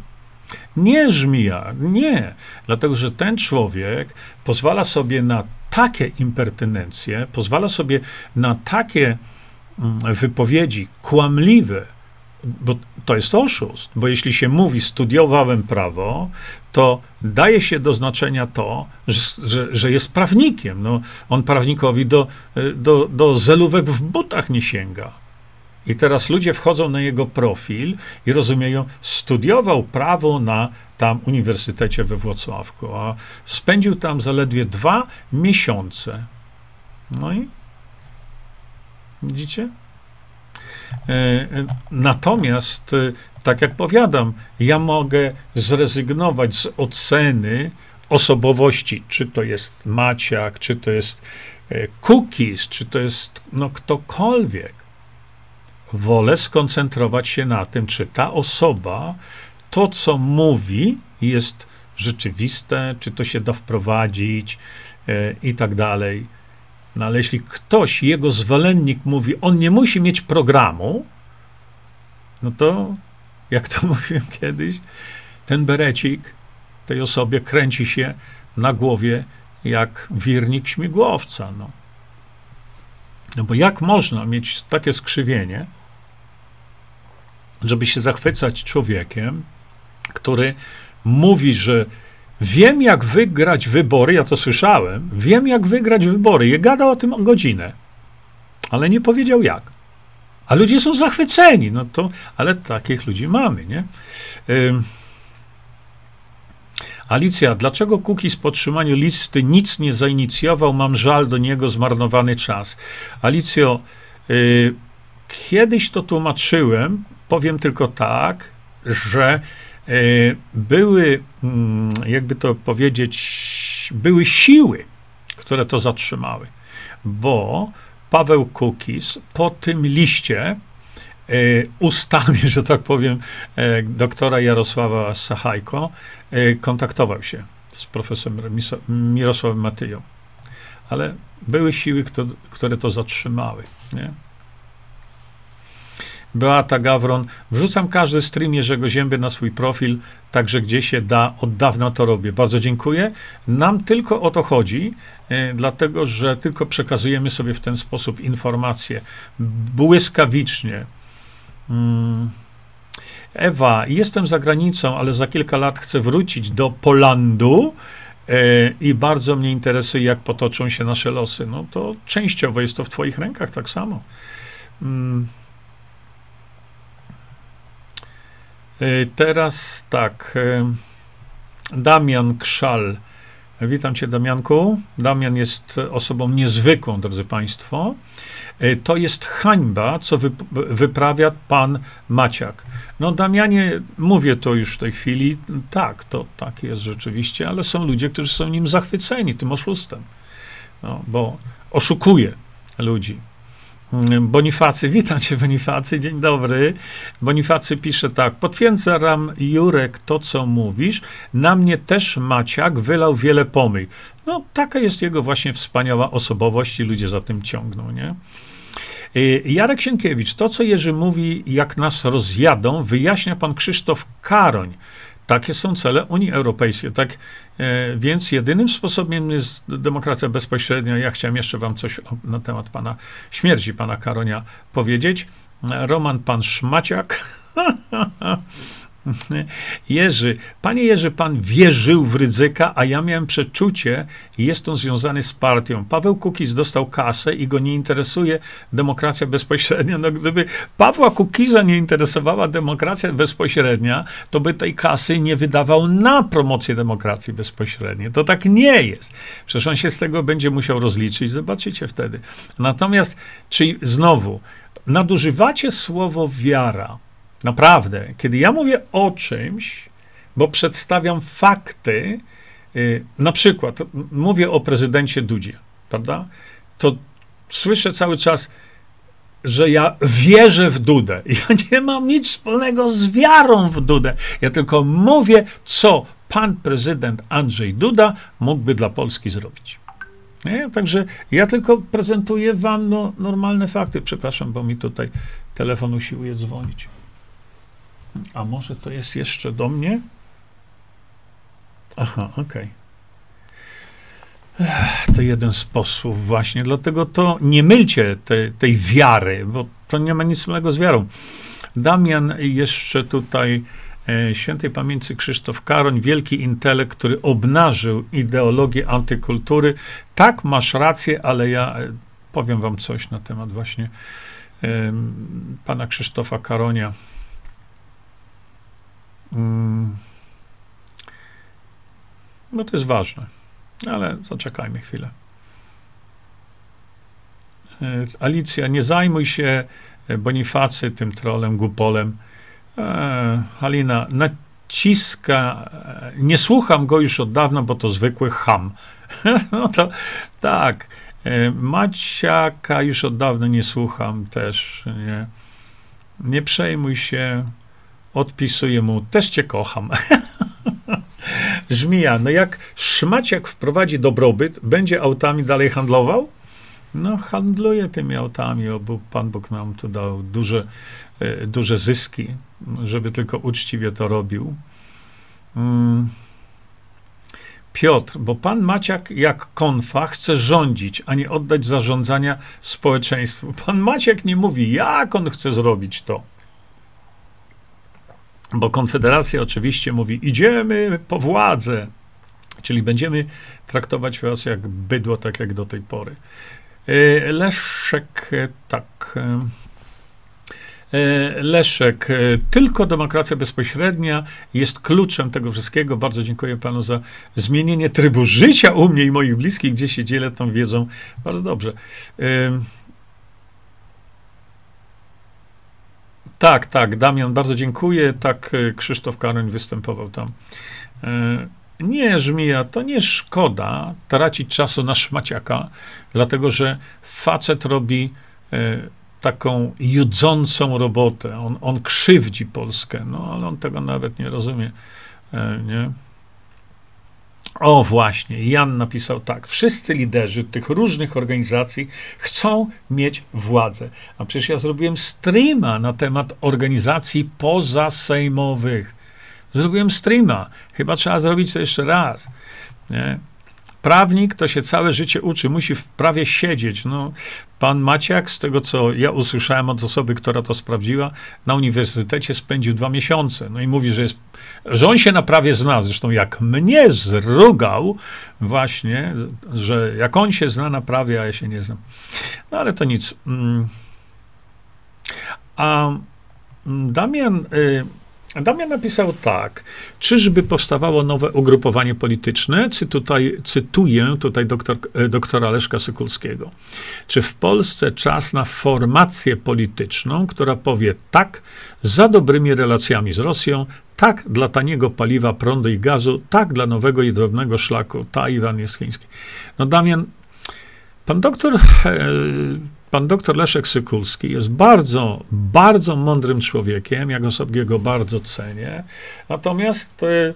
[SPEAKER 1] Nie żmija, nie. Dlatego, że ten człowiek pozwala sobie na takie impertynencje, pozwala sobie na takie mm, wypowiedzi kłamliwe, bo to jest oszust, bo jeśli się mówi studiowałem prawo, to daje się do znaczenia to, że, że, że jest prawnikiem. No, on prawnikowi do, do, do zelówek w butach nie sięga. I teraz ludzie wchodzą na jego profil i rozumieją, studiował prawo na tam uniwersytecie we Włocławku, a spędził tam zaledwie dwa miesiące. No i widzicie? E, e, natomiast, e, tak jak powiadam, ja mogę zrezygnować z oceny osobowości, czy to jest Maciak, czy to jest Cookies, czy to jest no, ktokolwiek. Wolę skoncentrować się na tym, czy ta osoba to, co mówi, jest rzeczywiste, czy to się da wprowadzić i tak dalej. No ale jeśli ktoś, jego zwolennik mówi, on nie musi mieć programu, no to, jak to mówiłem kiedyś, ten berecik tej osobie kręci się na głowie jak wirnik śmigłowca. No. no bo jak można mieć takie skrzywienie, żeby się zachwycać człowiekiem, który mówi, że Wiem, jak wygrać wybory, ja to słyszałem. Wiem, jak wygrać wybory. I gadał o tym godzinę, ale nie powiedział jak. A ludzie są zachwyceni, no to, ale takich ludzi mamy, nie? Alicja, dlaczego Kukiz po otrzymaniu listy nic nie zainicjował? Mam żal do niego, zmarnowany czas. Alicjo, y, kiedyś to tłumaczyłem, powiem tylko tak, że E, były, mm, jakby to powiedzieć, były siły, które to zatrzymały, bo Paweł Kukis po tym liście e, ustami, że tak powiem, e, doktora Jarosława Sachajko, kontaktował się z profesorem Mirosławem Matyją. Ale były siły, które to zatrzymały. Nie? Beata Gawron. Wrzucam każdy stream Jerzego Zięby na swój profil, także gdzie się da, od dawna to robię. Bardzo dziękuję. Nam tylko o to chodzi, e, dlatego że tylko przekazujemy sobie w ten sposób informacje błyskawicznie. Mm. Ewa, jestem za granicą, ale za kilka lat chcę wrócić do Polandu. E, I bardzo mnie interesuje, jak potoczą się nasze losy. No to częściowo jest to w Twoich rękach tak samo. Mm. E, teraz tak. E, Damian Krzal. Witam cię, Damianku. Damian jest osobą niezwykłą, drodzy Państwo. E, to jest hańba, co wyprawia pan Maciak. No, Damianie, mówię to już w tej chwili, tak, to tak jest rzeczywiście, ale są ludzie, którzy są nim zachwyceni, tym oszustem. No, bo oszukuje ludzi. Bonifacy, witam cię Bonifacy, dzień dobry. Bonifacy pisze tak, potwierdzam Jurek to, co mówisz, na mnie też Maciak wylał wiele pomyj. No, taka jest jego właśnie wspaniała osobowość i ludzie za tym ciągną, nie? Y, Jarek Sienkiewicz, to co Jerzy mówi, jak nas rozjadą, wyjaśnia pan Krzysztof Karoń. Takie są cele Unii Europejskiej. Tak, e, więc jedynym sposobem jest demokracja bezpośrednia. Ja chciałem jeszcze wam coś na temat pana śmierci, pana Karonia powiedzieć. Roman pan Szmaciak. Jerzy, panie Jerzy, pan wierzył w ryzyka, a ja miałem przeczucie jest on związany z partią. Paweł Kukiz dostał kasę i go nie interesuje demokracja bezpośrednia. No gdyby Pawła Kukiza nie interesowała demokracja bezpośrednia, to by tej kasy nie wydawał na promocję demokracji bezpośredniej. To tak nie jest. Przecież on się z tego będzie musiał rozliczyć, zobaczycie wtedy. Natomiast, czyli znowu, nadużywacie słowo wiara. Naprawdę, kiedy ja mówię o czymś, bo przedstawiam fakty, yy, na przykład mówię o prezydencie Dudzie, prawda? To słyszę cały czas, że ja wierzę w Dudę. Ja nie mam nic wspólnego z wiarą w Dudę. Ja tylko mówię, co pan prezydent Andrzej Duda mógłby dla Polski zrobić. Nie? Także ja tylko prezentuję wam no, normalne fakty. Przepraszam, bo mi tutaj telefon usiłuje dzwonić. A może to jest jeszcze do mnie? Aha, okej. Okay. To jeden z posłów właśnie, dlatego to nie mylcie te, tej wiary, bo to nie ma nic wspólnego z wiarą. Damian jeszcze tutaj, e, świętej pamięci Krzysztof Karoń, wielki intelekt, który obnażył ideologię antykultury. Tak, masz rację, ale ja e, powiem wam coś na temat właśnie pana Krzysztofa Karonia. Mm. No to jest ważne, ale zaczekajmy chwilę. E, Alicja, nie zajmuj się e, Bonifacy tym trolem, głupolem. E, Halina, naciska, e, nie słucham go już od dawna, bo to zwykły ham. no to tak, Maciaka już od dawna nie słucham też, nie. Nie przejmuj się, odpisuję mu, też cię kocham. Żmija, no jak szmaciak wprowadzi dobrobyt, będzie autami dalej handlował? No, handluje tymi autami, bo Pan Bóg nam tu dał duże, e, duże zyski, żeby tylko uczciwie to robił. Mm. Piotr, bo pan Maciak jak konfa chce rządzić, a nie oddać zarządzania społeczeństwu. Pan Maciak nie mówi, jak on chce zrobić to. Bo Konfederacja oczywiście mówi: idziemy po władzę, czyli będziemy traktować was jak bydło, tak jak do tej pory. E, Leszek, e, tak. E, Leszek, tylko demokracja bezpośrednia jest kluczem tego wszystkiego. Bardzo dziękuję panu za zmienienie trybu życia u mnie i moich bliskich, gdzie się dzielę tą wiedzą. Bardzo dobrze. Tak, tak, Damian, bardzo dziękuję. Tak, e, Krzysztof Karoń występował tam. E, nie, Żmija, to nie szkoda tracić czasu na szmaciaka, dlatego że facet robi e, taką judzącą robotę. On, on krzywdzi Polskę, no ale on tego nawet nie rozumie. Nie? O, właśnie, Jan napisał tak. Wszyscy liderzy tych różnych organizacji chcą mieć władzę. A przecież ja zrobiłem streama na temat organizacji pozasejmowych. Zrobiłem streama. Chyba trzeba zrobić to jeszcze raz. Nie? Prawnik to się całe życie uczy, musi w prawie siedzieć. No, pan Maciak, z tego co ja usłyszałem od osoby, która to sprawdziła, na uniwersytecie spędził dwa miesiące. No i mówi, że, jest, że on się na prawie zna. Zresztą jak mnie zrugał właśnie, że jak on się zna na prawie, a ja się nie znam. No ale to nic. Mm. A mm, Damian y, Damian napisał tak. Czyżby powstawało nowe ugrupowanie polityczne? Cytutaj, cytuję tutaj doktor, e, doktora Leszka Sykulskiego. Czy w Polsce czas na formację polityczną, która powie tak za dobrymi relacjami z Rosją, tak dla taniego paliwa, prądu i gazu, tak dla nowego i drobnego szlaku. Tajwan jest chiński. No Damian, pan doktor... E, Pan doktor Leszek Sykulski jest bardzo, bardzo mądrym człowiekiem, jak sobie go bardzo cenię. Natomiast e,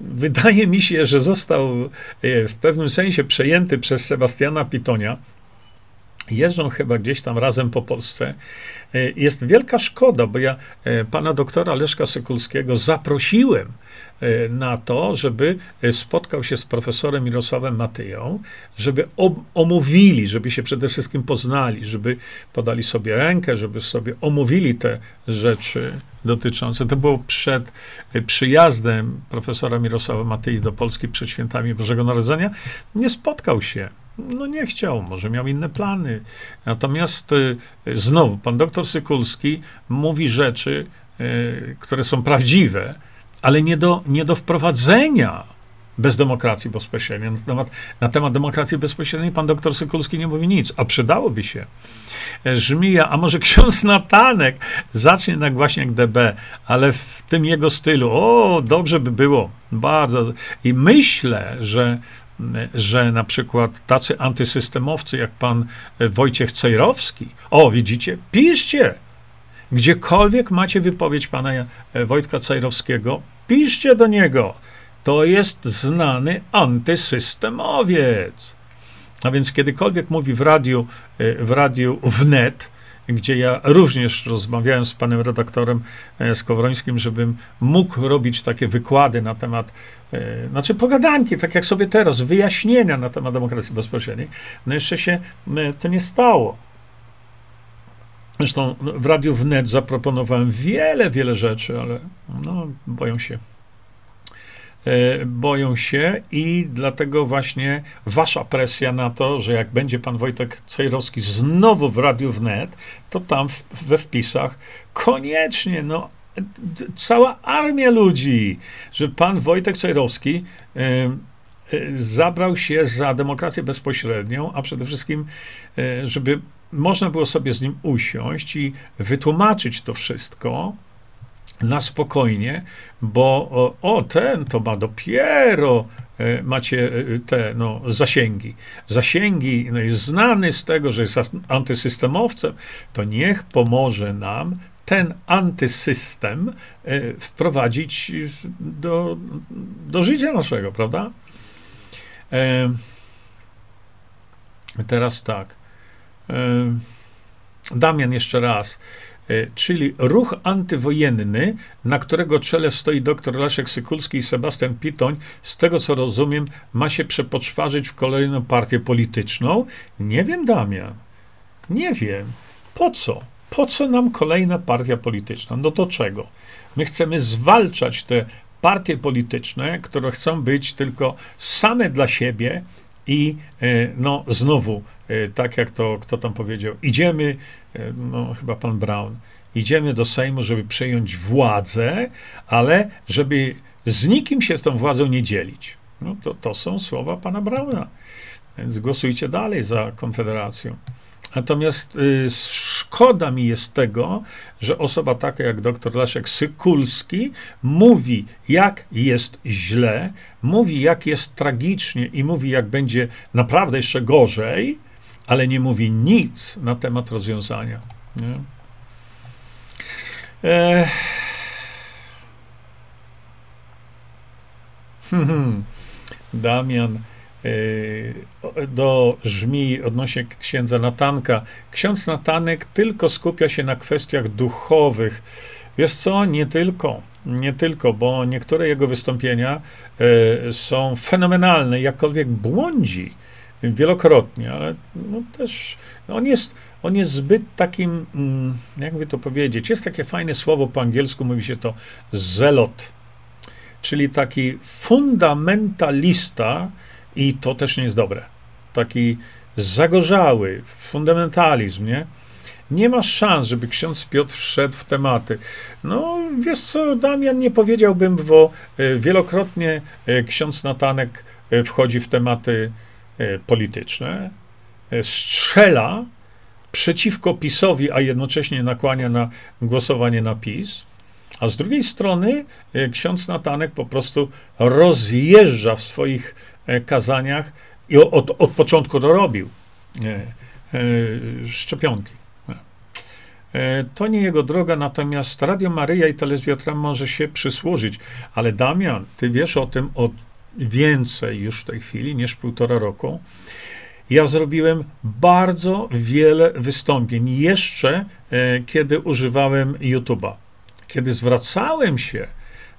[SPEAKER 1] wydaje mi się, że został e, w pewnym sensie przejęty przez Sebastiana Pitonia, jeżdżą chyba gdzieś tam razem po Polsce. E, jest wielka szkoda, bo ja pana doktora Leszka Sykulskiego zaprosiłem na to, żeby spotkał się z profesorem Mirosławem Matyją, żeby omówili, żeby się przede wszystkim poznali, żeby podali sobie rękę, żeby sobie omówili te rzeczy dotyczące. To było przed przyjazdem profesora Mirosława Matyi do Polski przed świętami Bożego Narodzenia. Nie spotkał się no nie chciał, może miał inne plany. Natomiast znowu, pan doktor Sykulski mówi rzeczy, które są prawdziwe, ale nie do, nie do wprowadzenia bez demokracji bezpośredniej. Na temat, na temat demokracji bezpośredniej pan doktor Sykulski nie mówi nic, a przydałoby się. E, żmija, a może ksiądz Natanek zacznie tak właśnie jak DB, ale w tym jego stylu, o, dobrze by było, bardzo. I myślę, że że na przykład tacy antysystemowcy jak pan Wojciech Cejrowski, o widzicie, piszcie, gdziekolwiek macie wypowiedź pana Wojtka Cejrowskiego, piszcie do niego. To jest znany antysystemowiec. A więc kiedykolwiek mówi w radiu, w radiu wnet, gdzie ja również rozmawiałem z panem redaktorem e, Skowrońskim, żebym mógł robić takie wykłady na temat, e, znaczy pogadanki, tak jak sobie teraz, wyjaśnienia na temat demokracji bezpośredniej. No jeszcze się e, to nie stało. Zresztą w Radiu Wnet zaproponowałem wiele, wiele rzeczy, ale no, boją się. E, boją się i dlatego właśnie wasza presja na to, że jak będzie pan Wojtek Cejrowski znowu w Radiu Wnet, to tam w, we wpisach koniecznie, no cała armia ludzi, że pan Wojtek Cejrowski y, y, zabrał się za demokrację bezpośrednią, a przede wszystkim, y, żeby można było sobie z nim usiąść i wytłumaczyć to wszystko, na spokojnie, bo o, ten to ma dopiero e, macie e, te no, zasięgi. Zasięgi no, jest znany z tego, że jest antysystemowcem, to niech pomoże nam ten antysystem e, wprowadzić do, do życia naszego, prawda? Teraz tak. Damian jeszcze raz. E, czyli ruch antywojenny, na którego czele stoi dr Leszek Sykulski i Sebastian Pitoń, z tego co rozumiem, ma się przepoczwarzyć w kolejną partię polityczną. Nie wiem, Damian. Nie wiem. Po co? Po co nam kolejna partia polityczna? No do czego? My chcemy zwalczać te partie polityczne, które chcą być tylko same dla siebie i e, no znowu E, tak jak to kto tam powiedział, idziemy, e, no chyba pan Brown, idziemy do Sejmu, żeby przejąć władzę, ale żeby z nikim się z tą władzą nie dzielić. No to, to są słowa pana Brauna. Więc głosujcie dalej za Konfederacją. Natomiast y, szkoda mi jest tego, że osoba taka jak dr Leszek Sykulski mówi, jak jest źle, mówi, jak jest tragicznie i mówi, jak będzie naprawdę jeszcze gorzej, ale nie mówi nic na temat rozwiązania. Nie? E... Damian e, do żmi odnośnie księdza Natanka. Ksiądz Natanek tylko skupia się na kwestiach duchowych. Wiesz co? Nie tylko. Nie tylko, bo niektóre jego wystąpienia e, są fenomenalne, jakkolwiek błądzi wielokrotnie, ale no też no on, jest, on jest zbyt takim, mm, jakby to powiedzieć, jest takie fajne słowo po angielsku, mówi się to zelot, czyli taki fundamentalista i to też nie jest dobre. Taki zagorzały fundamentalizm, nie? Nie ma szans, żeby ksiądz Piotr wszedł w tematy. No, wiesz co, Damian, nie powiedziałbym, bo e, wielokrotnie e, ksiądz Natanek e, wchodzi w tematy polityczne, e, strzela przeciwko PiSowi, a jednocześnie nakłania na głosowanie na PiS, a z drugiej strony e, ksiądz Natanek po prostu rozjeżdża w swoich kazaniach i od, od początku to robił szczepionki. To nie jego droga, natomiast Radio Maryja i Telewizja może się przysłużyć. Ale Damian, ty wiesz o tym od więcej już w tej chwili niż półtora roku. Ja zrobiłem bardzo wiele wystąpień, jeszcze e, kiedy używałem YouTube'a. Kiedy zwracałem się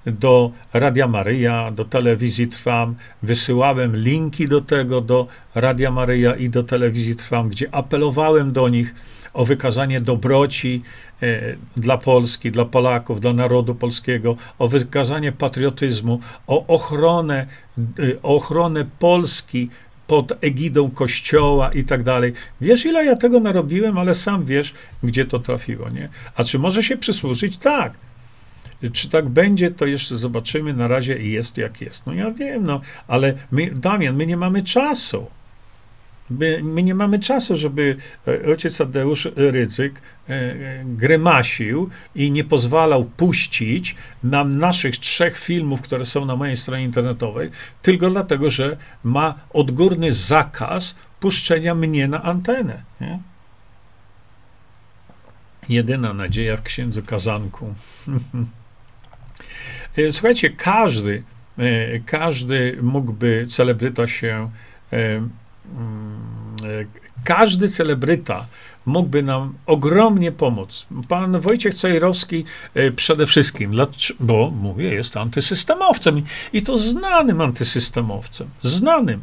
[SPEAKER 1] do Radia Maryja, do telewizji Trwam, wysyłałem linki do tego, do Radia Maryja i do telewizji Trwam, gdzie apelowałem do nich o wykazanie dobroci dla Polski, dla Polaków, dla narodu polskiego, o wykazanie patriotyzmu, o ochronę, e, o ochronę Polski pod egidą kościoła i tak dalej. Wiesz, ile ja tego narobiłem, ale sam wiesz, gdzie to trafiło, nie? A czy może się przysłużyć? Tak. Czy tak będzie, to jeszcze zobaczymy. Na razie jest jak jest. No ja wiem, no, ale my, Damian, my nie mamy czasu. My, my, nie mamy czasu, żeby e, ojciec Tadeusz Rydzyk e, e, grymasił i nie pozwalał puścić nam naszych trzech filmów, które są na mojej stronie internetowej, tylko dlatego, że ma odgórny zakaz puszczenia mnie na antenę. Nie? Jedyna nadzieja w księdzu Kazanku. Słuchajcie, każdy, każdy mógłby celebryta się każdy celebryta mógłby nam ogromnie pomóc. Pan Wojciech Cejrowski e, przede wszystkim, bo mówię, jest antysystemowcem i to znanym antysystemowcem, znanym.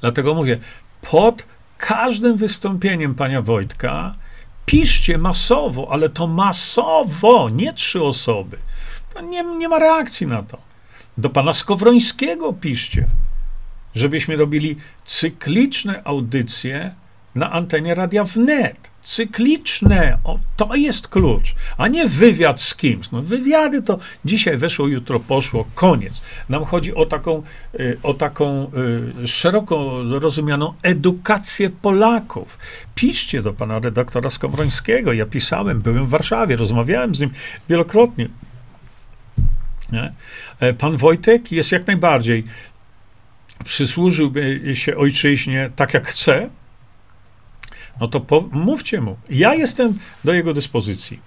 [SPEAKER 1] Dlatego mówię, pod każdym wystąpieniem pana Wojtka piszcie masowo, ale to masowo, nie trzy osoby. Nie, nie ma reakcji na to. Do pana Skowrońskiego piszcie żebyśmy robili cykliczne audycje na antenie Radia Wnet. Cykliczne, o, to jest klucz, a nie wywiad z kimś. No, wywiady to dzisiaj weszło, jutro poszło, koniec. Nam chodzi o taką, y, o taką y, szeroko rozumianą edukację Polaków. Piszcie do pana redaktora Skowrońskiego. Ja pisałem, byłem w Warszawie, rozmawiałem z nim wielokrotnie. Nie? E, pan Wojtek jest jak najbardziej przysłużyłby się ojczyźnie tak, jak chce, no to po, mówcie mu. Ja jestem do jego dyspozycji.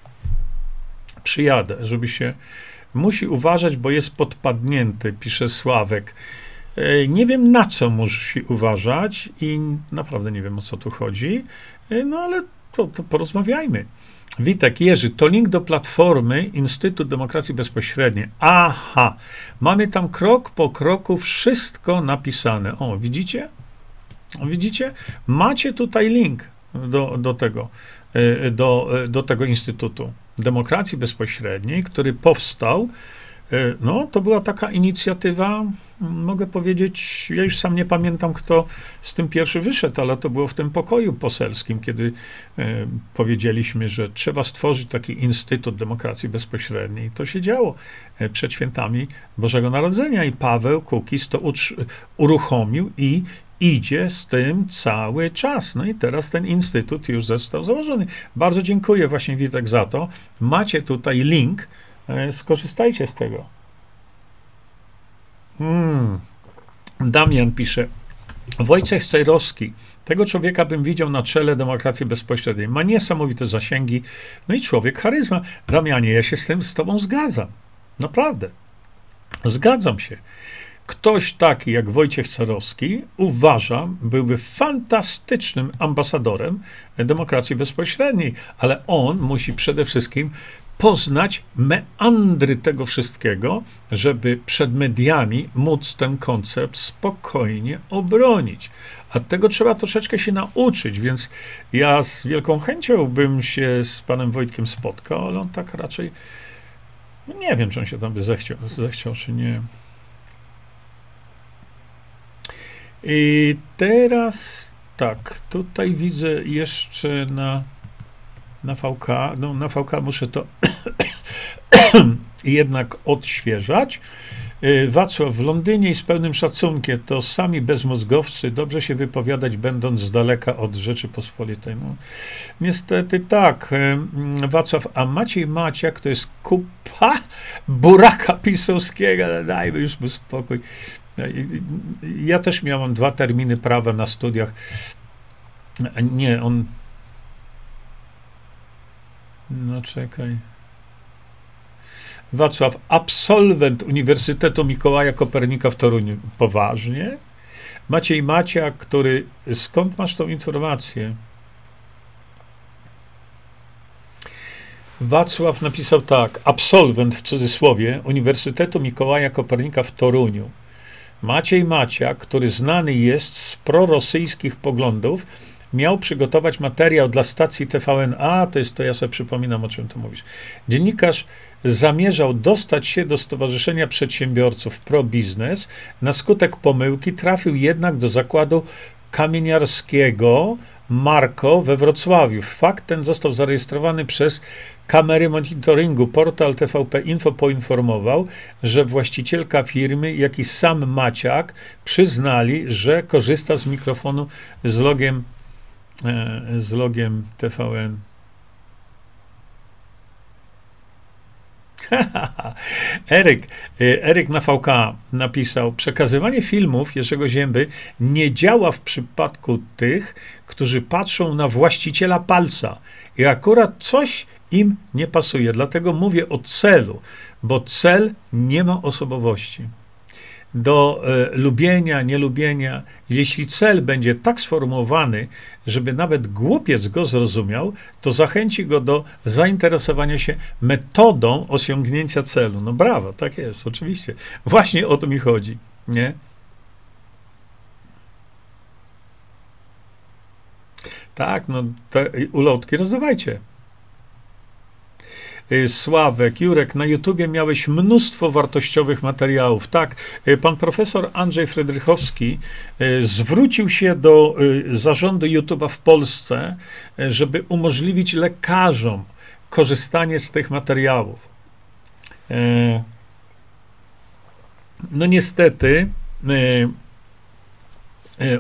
[SPEAKER 1] Przyjadę, żeby się. Musi uważać, bo jest podpadnięty, pisze Sławek. Nie wiem, na co musi uważać i naprawdę nie wiem, o co tu chodzi, no ale to, to porozmawiajmy. Witek, Jerzy, to link do platformy Instytut Demokracji Bezpośredniej. Aha, mamy tam krok po kroku wszystko napisane. O, widzicie? Widzicie? Macie tutaj link do, do tego, e, do, e, do tego Instytutu Demokracji Bezpośredniej, który powstał no, to była taka inicjatywa, mogę powiedzieć, ja już sam nie pamiętam, kto z tym pierwszy wyszedł, ale to było w tym pokoju poselskim, kiedy e, powiedzieliśmy, że trzeba stworzyć taki Instytut Demokracji Bezpośredniej. To się działo e, przed świętami Bożego Narodzenia i Paweł Kukis to uruchomił i idzie z tym cały czas. No i teraz ten instytut już został założony. Bardzo dziękuję właśnie Witek za to. Macie tutaj link, E, skorzystajcie z tego. Hmm. Damian pisze. Wojciech Cejrowski. Tego człowieka bym widział na czele demokracji bezpośredniej. Ma niesamowite zasięgi. No i człowiek charyzma. Damianie, ja się z tym z tobą zgadzam. Naprawdę. Zgadzam się. Ktoś taki jak Wojciech Cerowski, uważam, byłby fantastycznym ambasadorem demokracji bezpośredniej, ale on musi przede wszystkim poznać meandry tego wszystkiego, żeby przed mediami móc ten koncept spokojnie obronić. A tego trzeba troszeczkę się nauczyć, więc ja z wielką chęcią bym się z panem Wojtkiem spotkał, ale on tak raczej, no nie wiem, czy on się tam by zechciał, zechciał czy nie. I teraz tak, tutaj widzę jeszcze na na VK, no na VK muszę to jednak odświeżać. Y, Wacław, w Londynie i z pełnym szacunkiem to sami bezmozgowcy dobrze się wypowiadać, będąc z daleka od Rzeczypospolitej. No, niestety tak. Y, Wacław, a Maciej Maciak to jest kupa buraka pisowskiego. Dajmy już mu spokój. Y, ja też miałem dwa terminy prawa na studiach. Nie, on no czekaj. Wacław, absolwent Uniwersytetu Mikołaja Kopernika w Toruniu. Poważnie? Maciej Macia, który. Skąd masz tą informację? Wacław napisał tak, absolwent w cudzysłowie Uniwersytetu Mikołaja Kopernika w Toruniu. Maciej Macia, który znany jest z prorosyjskich poglądów, miał przygotować materiał dla stacji TVN. A, to jest to, ja sobie przypominam, o czym tu mówisz. Dziennikarz zamierzał dostać się do Stowarzyszenia Przedsiębiorców Pro Biznes. Na skutek pomyłki trafił jednak do zakładu kamieniarskiego Marko we Wrocławiu. Fakt ten został zarejestrowany przez kamery monitoringu. Portal TVP Info poinformował, że właścicielka firmy, jak i sam Maciak przyznali, że korzysta z mikrofonu z logiem, z logiem TVN. Eryk, e, Eryk na VK napisał: Przekazywanie filmów Jerzego Zięby nie działa w przypadku tych, którzy patrzą na właściciela palca. I akurat coś im nie pasuje. Dlatego mówię o celu, bo cel nie ma osobowości. Do e, lubienia, nielubienia, jeśli cel będzie tak sformułowany, żeby nawet głupiec go zrozumiał, to zachęci go do zainteresowania się metodą osiągnięcia celu. No brawo, tak jest, oczywiście. Właśnie o to mi chodzi, nie? Tak, no te ulotki rozdawajcie. Y, Sławek, Jurek, na YouTubie miałeś mnóstwo wartościowych materiałów. Tak, y, pan profesor Andrzej Frydrychowski y, zwrócił się do zarządu YouTube'a w Polsce, żeby umożliwić lekarzom korzystanie z tych materiałów. No niestety,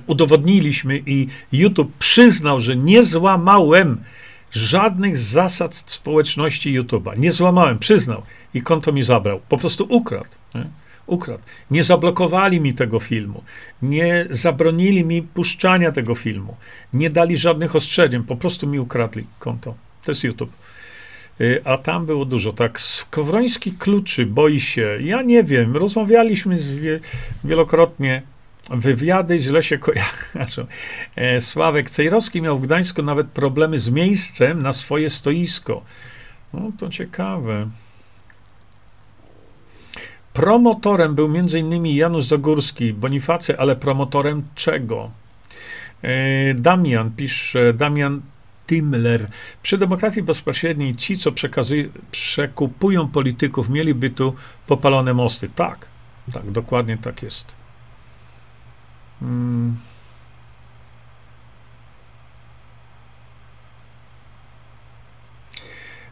[SPEAKER 1] udowodniliśmy i YouTube przyznał, że nie złamałem żadnych zasad społeczności YouTube'a. Nie złamałem, przyznał i konto mi zabrał. Po prostu ukradł. Nie? Ukradł. Nie zablokowali mi tego filmu, nie zabronili mi puszczania tego filmu, nie dali żadnych ostrzeżeń, po prostu mi ukradli konto. To jest YouTube. Y, a tam było dużo. Tak, Skowroński kluczy, boi się. Ja nie wiem, rozmawialiśmy z wie, wielokrotnie Wywiady źle się kojarzą. E, Sławek Cejrowski miał w Gdańsku nawet problemy z miejscem na swoje stoisko. No to ciekawe. Promotorem był m.in. Janusz Zagórski, Bonifacy, ale promotorem czego? E, Damian pisze, Damian Timler. Przy demokracji bezpośredniej ci, co przekupują polityków, mieliby tu popalone mosty. Tak, tak, dokładnie tak jest. Hmm.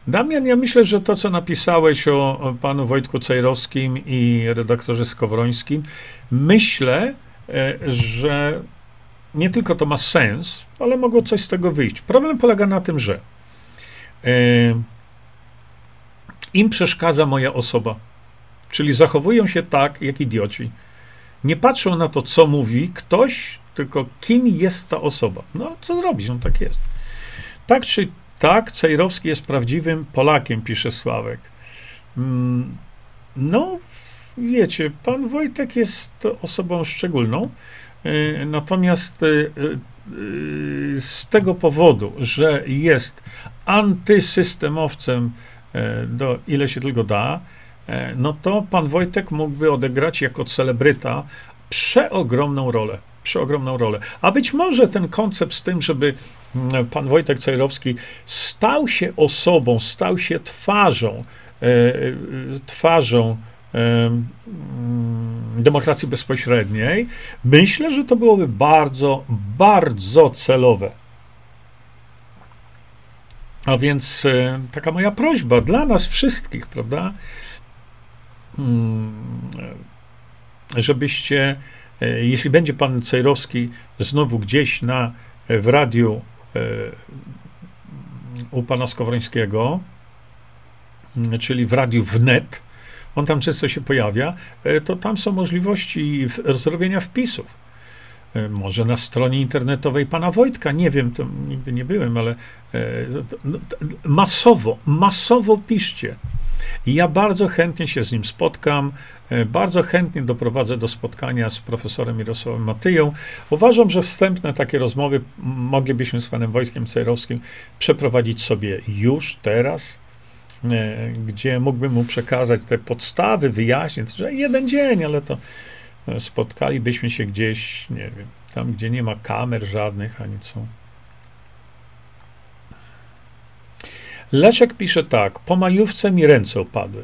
[SPEAKER 1] Damian, ja myślę, że to, co napisałeś o, o panu Wojtku Cejrowskim i redaktorze Skowrońskim, myślę, e, że nie tylko to ma sens, ale mogło coś z tego wyjść. Problem polega na tym, że e, im przeszkadza moja osoba, czyli zachowują się tak, jak idioci nie patrzą na to, co mówi ktoś, tylko kim jest ta osoba. No, co zrobić? No tak jest. Tak czy tak, Cejrowski jest prawdziwym Polakiem, pisze Sławek. Mm, no, wiecie, pan Wojtek jest osobą szczególną, e, natomiast e, e, z tego powodu, że jest antysystemowcem do ile się tylko da, no to pan Wojtek mógłby odegrać jako celebryta przeogromną rolę. Przeogromną rolę. A być może ten koncept z tym, żeby mm, pan Wojtek Cejrowski stał się osobą, stał się twarzą, e, e, twarzą mm, demokracji bezpośredniej, myślę, że to byłoby bardzo, bardzo celowe. A więc taka moja prośba dla nas wszystkich, prawda? Hmm, żebyście, e, jeśli będzie pan Cejrowski znowu gdzieś na, e, w radiu e, u pana Skowrońskiego, mm, czyli w radiu wnet, on tam często się pojawia, to tam są możliwości zrobienia wpisów. Może na stronie internetowej pana Wojtka, nie wiem, to nigdy nie byłem, ale masowo, masowo piszcie. I ja bardzo chętnie się z nim spotkam, e, bardzo chętnie doprowadzę do spotkania z profesorem Mirosławem Matyją. Uważam, że wstępne takie rozmowy moglibyśmy z panem Wojtkiem Cejrowskim przeprowadzić sobie już, teraz, e, gdzie mógłbym mu przekazać te podstawy, wyjaśnić, że jeden dzień, ale to e, spotkalibyśmy się gdzieś, nie wiem, tam, gdzie nie ma kamer żadnych ani co. Leszek pisze tak. Po majówce mi ręce opadły.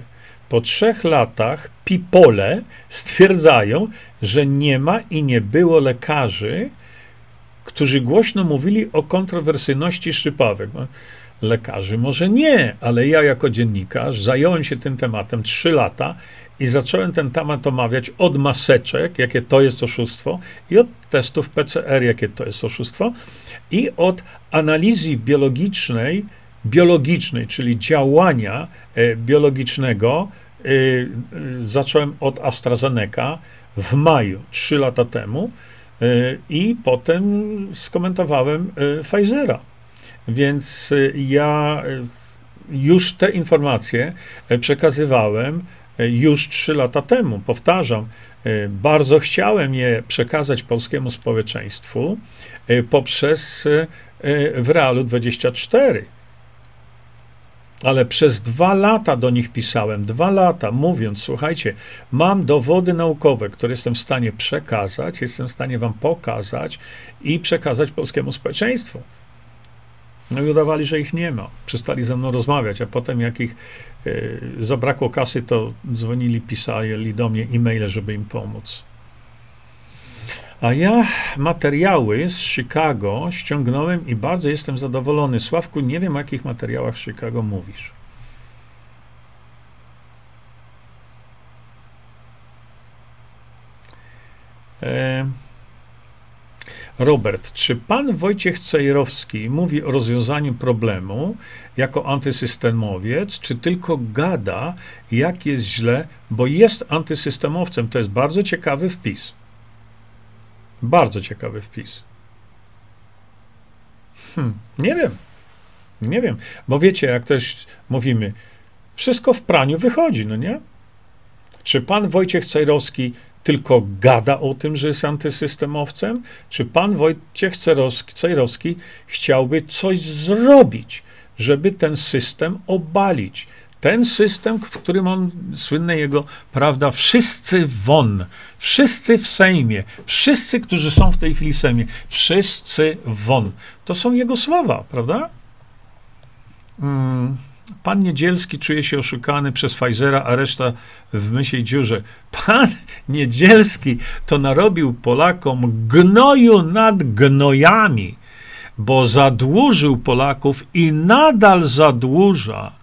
[SPEAKER 1] Po trzech latach pipole stwierdzają, że nie ma i nie było lekarzy, którzy głośno mówili o kontrowersyjności szczypawek. No, lekarzy może nie, ale ja jako dziennikarz zająłem się tym tematem trzy lata i zacząłem ten temat omawiać od maseczek, jakie to jest oszustwo, i od testów PCR, jakie to jest oszustwo, i od analizy biologicznej biologicznej, czyli działania e, biologicznego, e, e, zacząłem od AstraZeneca w maju, trzy lata temu, i potem skomentowałem Pfizera. Więc ja już te informacje przekazywałem już trzy lata temu. Powtarzam, bardzo chciałem je przekazać polskiemu społeczeństwu poprzez w Realu 24 ale przez dwa lata do nich pisałem, dwa lata, mówiąc: Słuchajcie, mam dowody naukowe, które jestem w stanie przekazać, jestem w stanie wam pokazać i przekazać polskiemu społeczeństwu. No i udawali, że ich nie ma. Przestali ze mną rozmawiać, a potem, jak ich y, zabrakło kasy, to dzwonili, pisali do mnie e-maile, żeby im pomóc. A ja materiały z Chicago ściągnąłem i bardzo jestem zadowolony. Sławku, nie wiem o jakich materiałach z Chicago mówisz. E... Robert, czy pan Wojciech Cejrowski mówi o rozwiązaniu problemu jako antysystemowiec, czy tylko gada, jak jest źle, bo jest antysystemowcem? To jest bardzo ciekawy wpis. Bardzo ciekawy wpis. Hmm, nie wiem. Nie wiem. Bo wiecie, jak też mówimy, wszystko w praniu wychodzi, no nie? Czy pan Wojciech Cejrowski tylko gada o tym, że jest antysystemowcem? Czy pan Wojciech Cejrowski chciałby coś zrobić, żeby ten system obalić? Ten system, w którym on, słynne jego, prawda, wszyscy won, wszyscy w Sejmie, wszyscy, którzy są w tej chwili w Sejmie, wszyscy won. To są jego słowa, prawda? Hmm. Pan Niedzielski czuje się oszukany przez Pfizera, a reszta w mysiej dziurze. Pan Niedzielski to narobił Polakom gnoju nad gnojami, bo zadłużył Polaków i nadal zadłuża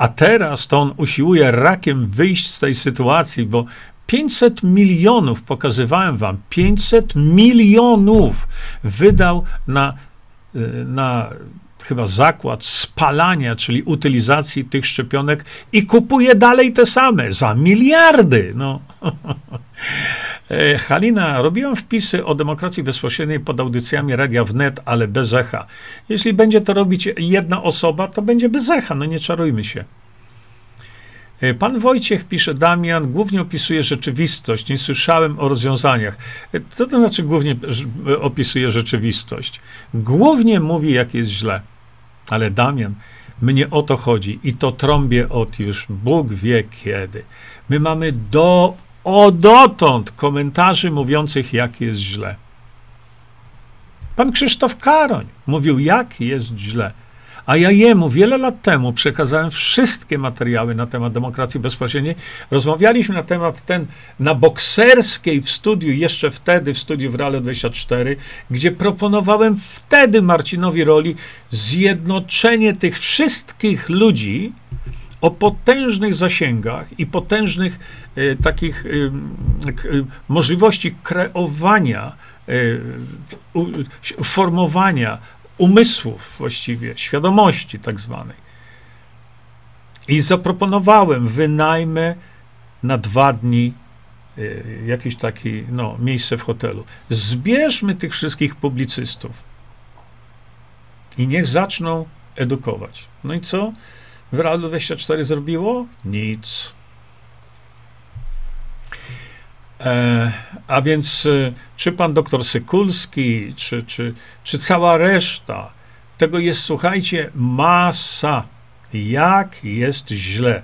[SPEAKER 1] a teraz to on usiłuje rakiem wyjść z tej sytuacji, bo 500 milionów, pokazywałem wam, 500 milionów wydał na, y, na chyba zakład spalania, czyli utylizacji tych szczepionek i kupuje dalej te same za miliardy. No. E, Halina, robiłam wpisy o demokracji bezpośredniej pod audycjami Radia Wnet, ale bez echa. Jeśli będzie to robić jedna osoba, to będzie bez echa, no nie czarujmy się. E, pan Wojciech, pisze Damian, głównie opisuje rzeczywistość. Nie słyszałem o rozwiązaniach. E, co to znaczy głównie opisuje rzeczywistość? Głównie mówi, jak jest źle. Ale Damian, mnie o to chodzi i to trąbię od już Bóg wie kiedy. My mamy do o dotąd komentarzy mówiących, jak jest źle. Pan Krzysztof Karoń mówił, jak jest źle. A ja jemu wiele lat temu przekazałem wszystkie materiały na temat demokracji bezpośredniej. Rozmawialiśmy na temat ten na bokserskiej w studiu, jeszcze wtedy w studiu w Rale 24, gdzie proponowałem wtedy Marcinowi Roli zjednoczenie tych wszystkich ludzi, o potężnych zasięgach i potężnych e, takich e, możliwości kreowania, u, formowania umysłów właściwie, świadomości tak zwanej. I zaproponowałem, wynajmę na dwa dni jakieś takie no, miejsce w hotelu. Zbierzmy tych wszystkich publicystów i niech zaczną edukować. No i co? Realu 24 zrobiło? Nic. E, a więc e, czy pan doktor Sykulski, czy, czy, czy cała reszta, tego jest, słuchajcie, masa. Jak jest źle.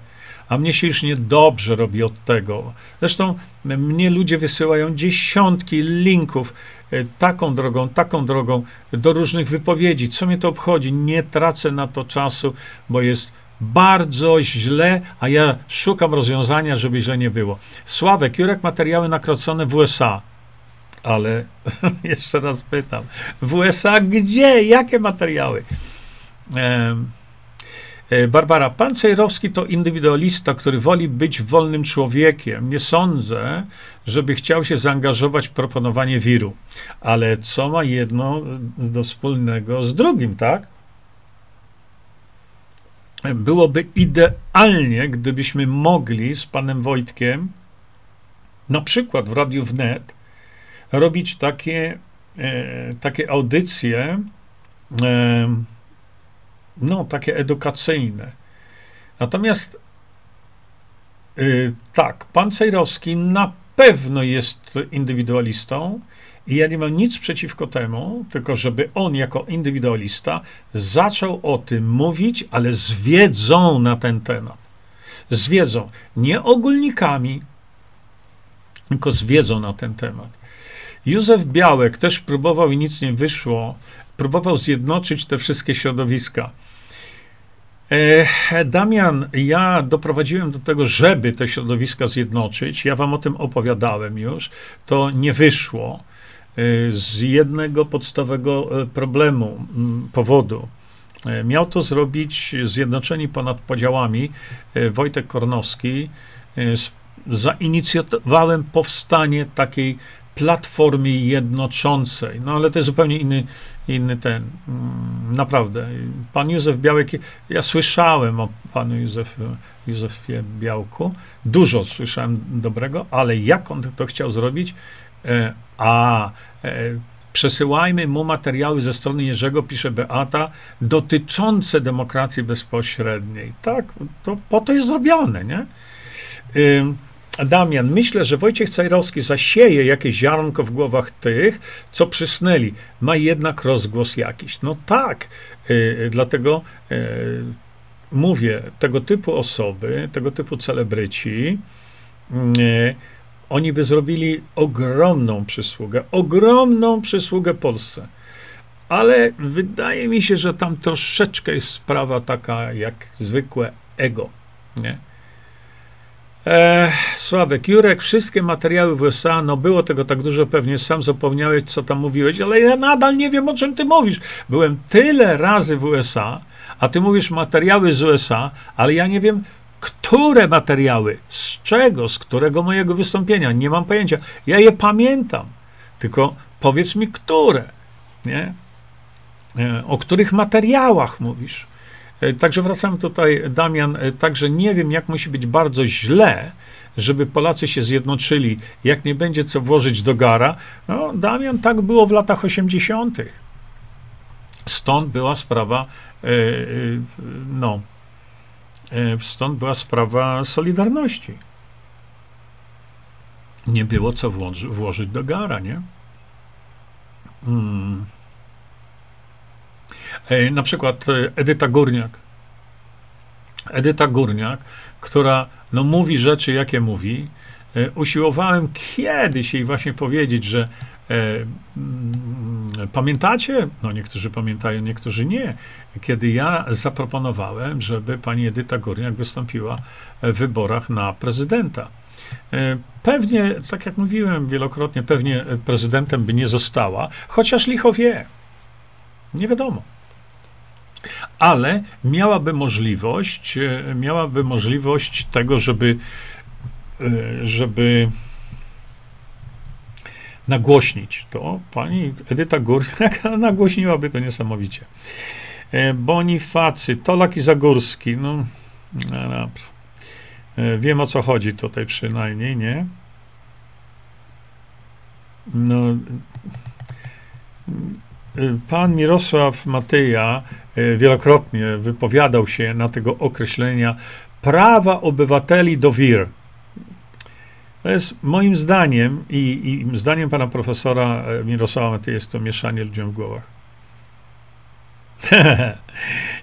[SPEAKER 1] A mnie się już niedobrze robi od tego. Zresztą mnie ludzie wysyłają dziesiątki linków e, taką drogą, taką drogą do różnych wypowiedzi. Co mnie to obchodzi? Nie tracę na to czasu, bo jest bardzo źle, a ja szukam rozwiązania, żeby źle nie było. Sławek, Jurek, materiały nakrocone w USA. Ale jeszcze raz pytam, w USA gdzie? Jakie materiały? E, Barbara, pan Cejrowski to indywidualista, który woli być wolnym człowiekiem. Nie sądzę, żeby chciał się zaangażować w proponowanie wiru. Ale co ma jedno do wspólnego z drugim, tak? Byłoby idealnie, gdybyśmy mogli z panem Wojtkiem, na przykład w Radiu Wnet, robić takie, e, takie audycje, e, no, takie edukacyjne. Natomiast e, tak, pan Cejrowski na pewno jest indywidualistą, i ja nie mam nic przeciwko temu, tylko żeby on jako indywidualista zaczął o tym mówić, ale z wiedzą na ten temat. Z wiedzą, nie ogólnikami, tylko z wiedzą na ten temat. Józef Białek też próbował i nic nie wyszło. Próbował zjednoczyć te wszystkie środowiska. E, Damian, ja doprowadziłem do tego, żeby te środowiska zjednoczyć. Ja wam o tym opowiadałem już. To nie wyszło z jednego podstawowego e, problemu, powodu. E, miał to zrobić Zjednoczeni ponad podziałami Wojtek Kornowski. Zainicjowałem powstanie takiej platformy jednoczącej. No ale to jest zupełnie inny, inny ten. Mm, naprawdę. Pan Józef Białek, ja słyszałem o panu Józef, Józefie Białku, dużo słyszałem dobrego, ale jak on to chciał zrobić, a e, przesyłajmy mu materiały ze strony Jerzego, pisze Beata, dotyczące demokracji bezpośredniej. Tak, to po to jest zrobione, nie? Damian, myślę, że Wojciech Cajrowski zasieje jakieś ziarnko w głowach tych, co przysnęli. Ma jednak rozgłos jakiś. No tak, y, dlatego y, mówię, tego typu osoby, tego typu celebryci, y, oni by zrobili ogromną przysługę, ogromną przysługę Polsce. Ale wydaje mi się, że tam troszeczkę jest sprawa taka jak zwykłe ego. Nie? Sławek, Jurek, wszystkie materiały w USA, no było tego tak dużo, pewnie sam zapomniałeś, co tam mówiłeś, ale ja nadal nie wiem, o czym ty mówisz. Byłem tyle razy w USA, a ty mówisz materiały z USA, ale ja nie wiem, które materiały, z czego, z którego mojego wystąpienia, nie mam pojęcia. Ja je pamiętam, tylko powiedz mi, które, nie? E, o których materiałach mówisz. E, także wracam tutaj, Damian, e, także nie wiem, jak musi być bardzo źle, żeby Polacy się zjednoczyli, jak nie będzie co włożyć do gara. No, Damian, tak było w latach 80. Stąd była sprawa, no, stąd była sprawa Solidarności. Nie było co włoży, włożyć do gara, nie? Hmm. E, na przykład e, Edyta Górniak. Edyta Górniak, która no, mówi rzeczy, jakie mówi. Usiłowałem kiedyś jej właśnie powiedzieć, że E, pamiętacie? No niektórzy pamiętają, niektórzy nie. Kiedy ja zaproponowałem, żeby pani Edyta Górniak wystąpiła w wyborach na prezydenta. E, pewnie, tak jak mówiłem wielokrotnie, pewnie prezydentem by nie została, chociaż licho wie. Nie wiadomo. Ale miałaby możliwość, e, miałaby możliwość tego, żeby, żeby nagłośnić to. Pani Edyta Górniak nagłośniłaby to niesamowicie. E, Bonifacy, Tolak i Zagórski, no, no. E, wiem o co chodzi tutaj przynajmniej, nie? No, pan Mirosław Matyja wielokrotnie wypowiadał się na tego określenia prawa obywateli do wir. To jest moim zdaniem i, i zdaniem pana profesora Mirosława Matyja jest to mieszanie ludziom w głowach.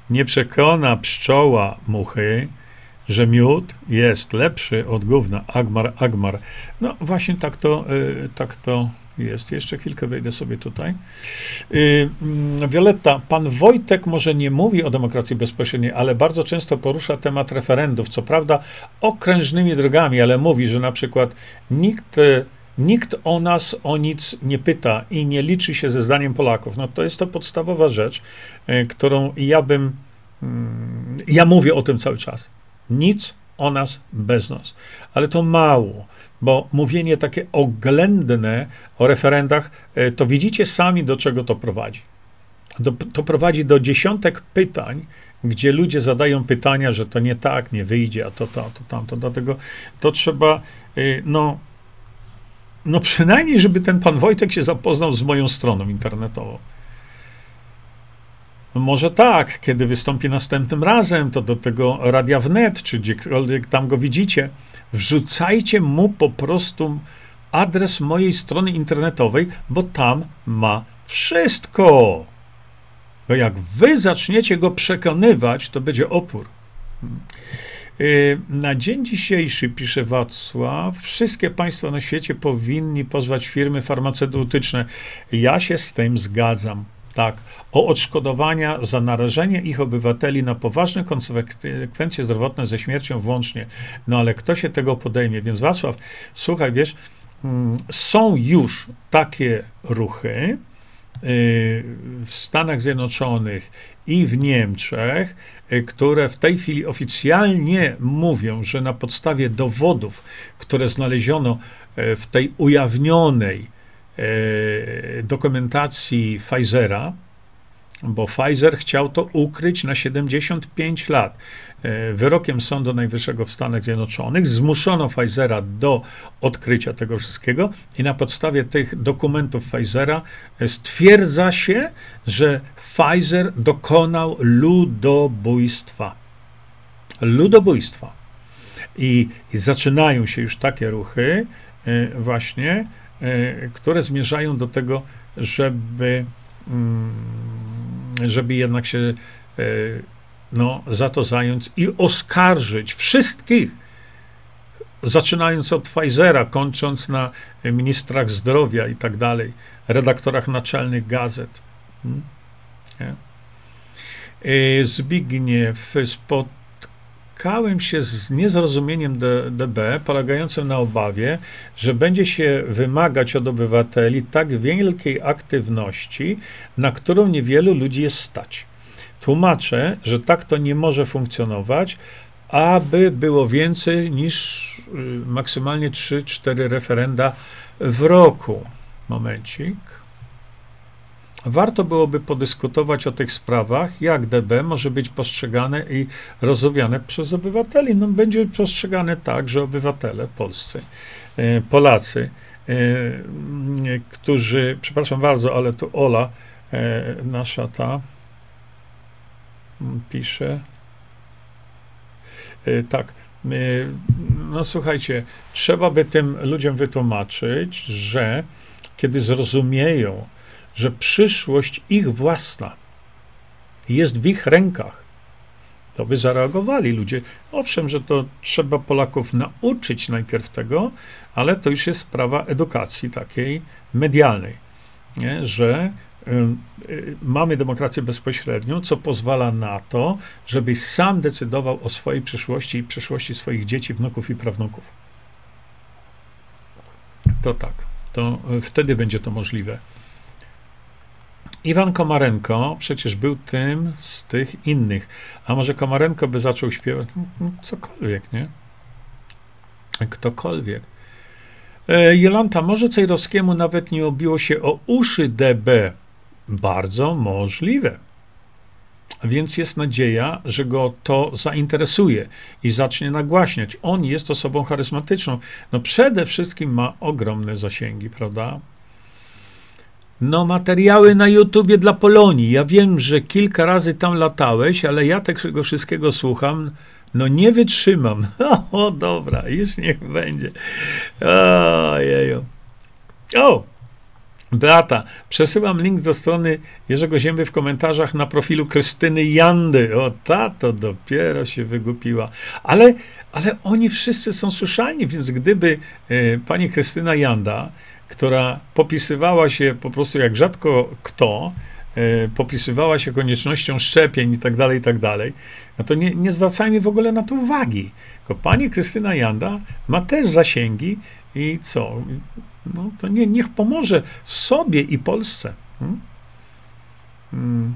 [SPEAKER 1] Nie przekona pszczoła muchy, że miód jest lepszy od gówna. Agmar, agmar. No właśnie tak to, y, tak to jest. Jeszcze chwilkę wejdę sobie tutaj. Y, mm, Wioletta, pan Wojtek może nie mówi o demokracji bezpośredniej, ale bardzo często porusza temat referendów. Co prawda okrężnymi drogami, ale mówi, że na przykład nikt Nikt o nas o nic nie pyta i nie liczy się ze zdaniem Polaków. No to jest to podstawowa rzecz, y, którą ja bym. Mm, ja mówię o tym cały czas. Nic o nas bez nas. Ale to mało, bo mówienie takie oględne o referendach, e, to widzicie sami, do czego to prowadzi. Do, to prowadzi do dziesiątek pytań, gdzie ludzie zadają pytania, że to nie tak, nie wyjdzie, a to, to, to tamto. Dlatego to trzeba, e, no, no przynajmniej, żeby ten pan Wojtek się zapoznał z moją stroną internetową. Może tak, kiedy wystąpi następnym razem, to do tego Radia Wnet, czy gdziekolwiek tam go widzicie, wrzucajcie mu po prostu adres mojej strony internetowej, bo tam ma wszystko. Bo jak wy zaczniecie go przekonywać, to będzie opór. Y, na dzień dzisiejszy, pisze Wacław, wszystkie państwa na świecie powinni pozwać firmy farmaceutyczne. Ja się z tym zgadzam tak, o odszkodowania za narażenie ich obywateli na poważne konsekwencje zdrowotne ze śmiercią włącznie. No ale kto się tego podejmie? Więc Wacław, słuchaj, wiesz, mm, są już takie ruchy y, w Stanach Zjednoczonych i w Niemczech, y, które w tej chwili oficjalnie mówią, że na podstawie dowodów, które znaleziono y, w tej ujawnionej dokumentacji Pfizera, bo Pfizer chciał to ukryć na 75 lat. E, wyrokiem Sądu Najwyższego w Stanach Zjednoczonych zmuszono Pfizera do odkrycia tego wszystkiego i na podstawie tych dokumentów Pfizera e, stwierdza się, że Pfizer dokonał ludobójstwa. Ludobójstwa. I, i zaczynają się już takie ruchy, właśnie, E, które zmierzają do tego, żeby, mm, żeby jednak się e, no, za to zająć i oskarżyć wszystkich, zaczynając od Pfizera, kończąc na ministrach zdrowia i tak dalej, redaktorach naczelnych gazet. Hmm? E, Zbigniew spod spotkałem się z niezrozumieniem DB, polegającym na obawie, że będzie się wymagać od obywateli tak wielkiej aktywności, na którą niewielu ludzi jest stać. Tłumaczę, że tak to nie może funkcjonować, aby było więcej niż y, maksymalnie 3-4 referenda w roku. Momencik. Warto byłoby podyskutować o tych sprawach, jak DB może być postrzegane i rozumiane przez obywateli. No, będzie postrzegane tak, że obywatele polscy, e, Polacy, e, którzy, przepraszam bardzo, ale tu Ola, e, nasza ta, pisze, tak, no słuchajcie, trzeba by tym ludziom wytłumaczyć, że kiedy zrozumieją, że przyszłość ich własna jest w ich rękach, to by zareagowali ludzie. Owszem, że to trzeba Polaków nauczyć najpierw tego, ale to już jest sprawa edukacji takiej medialnej, nie? że y, mamy demokrację bezpośrednią, co pozwala na to, żebyś sam decydował o swojej przyszłości i przyszłości swoich dzieci, wnuków i prawnuków. To tak, to y, wtedy będzie to możliwe. Iwan Komarenko przecież był tym z tych innych. A może Komarenko by zaczął śpiewać? Cokolwiek, nie? Ktokolwiek. E, Jolanta, może Cejrowskiemu nawet nie obiło się o uszy DB. Bardzo możliwe. Więc jest nadzieja, że go to zainteresuje i zacznie nagłaśniać. On jest osobą charyzmatyczną. No przede wszystkim ma ogromne zasięgi, prawda? No, materiały na YouTubie dla Polonii. Ja wiem, że kilka razy tam latałeś, ale ja tego wszystkiego słucham. No nie wytrzymam. O, dobra, już niech będzie. Ojeju. O! Beata, przesyłam link do strony Jerzego Zięby w komentarzach na profilu Krystyny Jandy. O, ta to dopiero się wygupiła. Ale, ale oni wszyscy są słyszalni, więc gdyby e, pani Krystyna Janda, która popisywała się po prostu jak rzadko kto, e, popisywała się koniecznością szczepień i tak dalej, i tak dalej, no to nie, nie zwracajmy w ogóle na to uwagi. Tylko pani Krystyna Janda ma też zasięgi i co? No to nie, niech pomoże sobie i Polsce. Hmm? Hmm.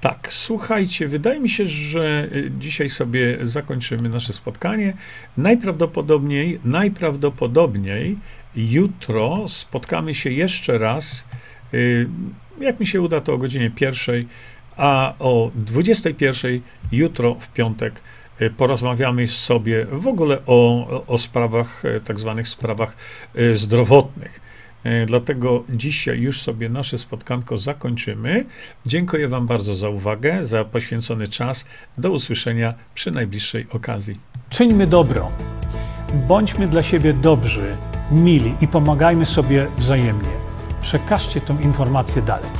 [SPEAKER 1] Tak, słuchajcie, wydaje mi się, że y, dzisiaj sobie zakończymy nasze spotkanie. Najprawdopodobniej, najprawdopodobniej jutro spotkamy się jeszcze raz. Y, jak mi się uda, to o godzinie pierwszej, a o 21 jutro w piątek y, porozmawiamy sobie w ogóle o, o sprawach, tak zwanych sprawach zdrowotnych. E, dlatego dzisiaj już sobie nasze spotkanko zakończymy. Dziękuję Wam bardzo za uwagę, za poświęcony czas. Do usłyszenia przy najbliższej okazji.
[SPEAKER 2] Czyńmy dobro. Bądźmy dla siebie dobrzy, mili i pomagajmy sobie wzajemnie. Przekażcie tę informację dalej.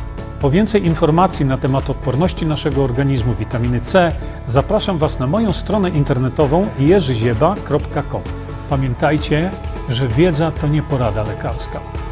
[SPEAKER 2] Po więcej informacji na temat odporności naszego organizmu witaminy C zapraszam Was na moją stronę internetową jerzyzieba.com. Pamiętajcie, że wiedza to nie porada lekarska.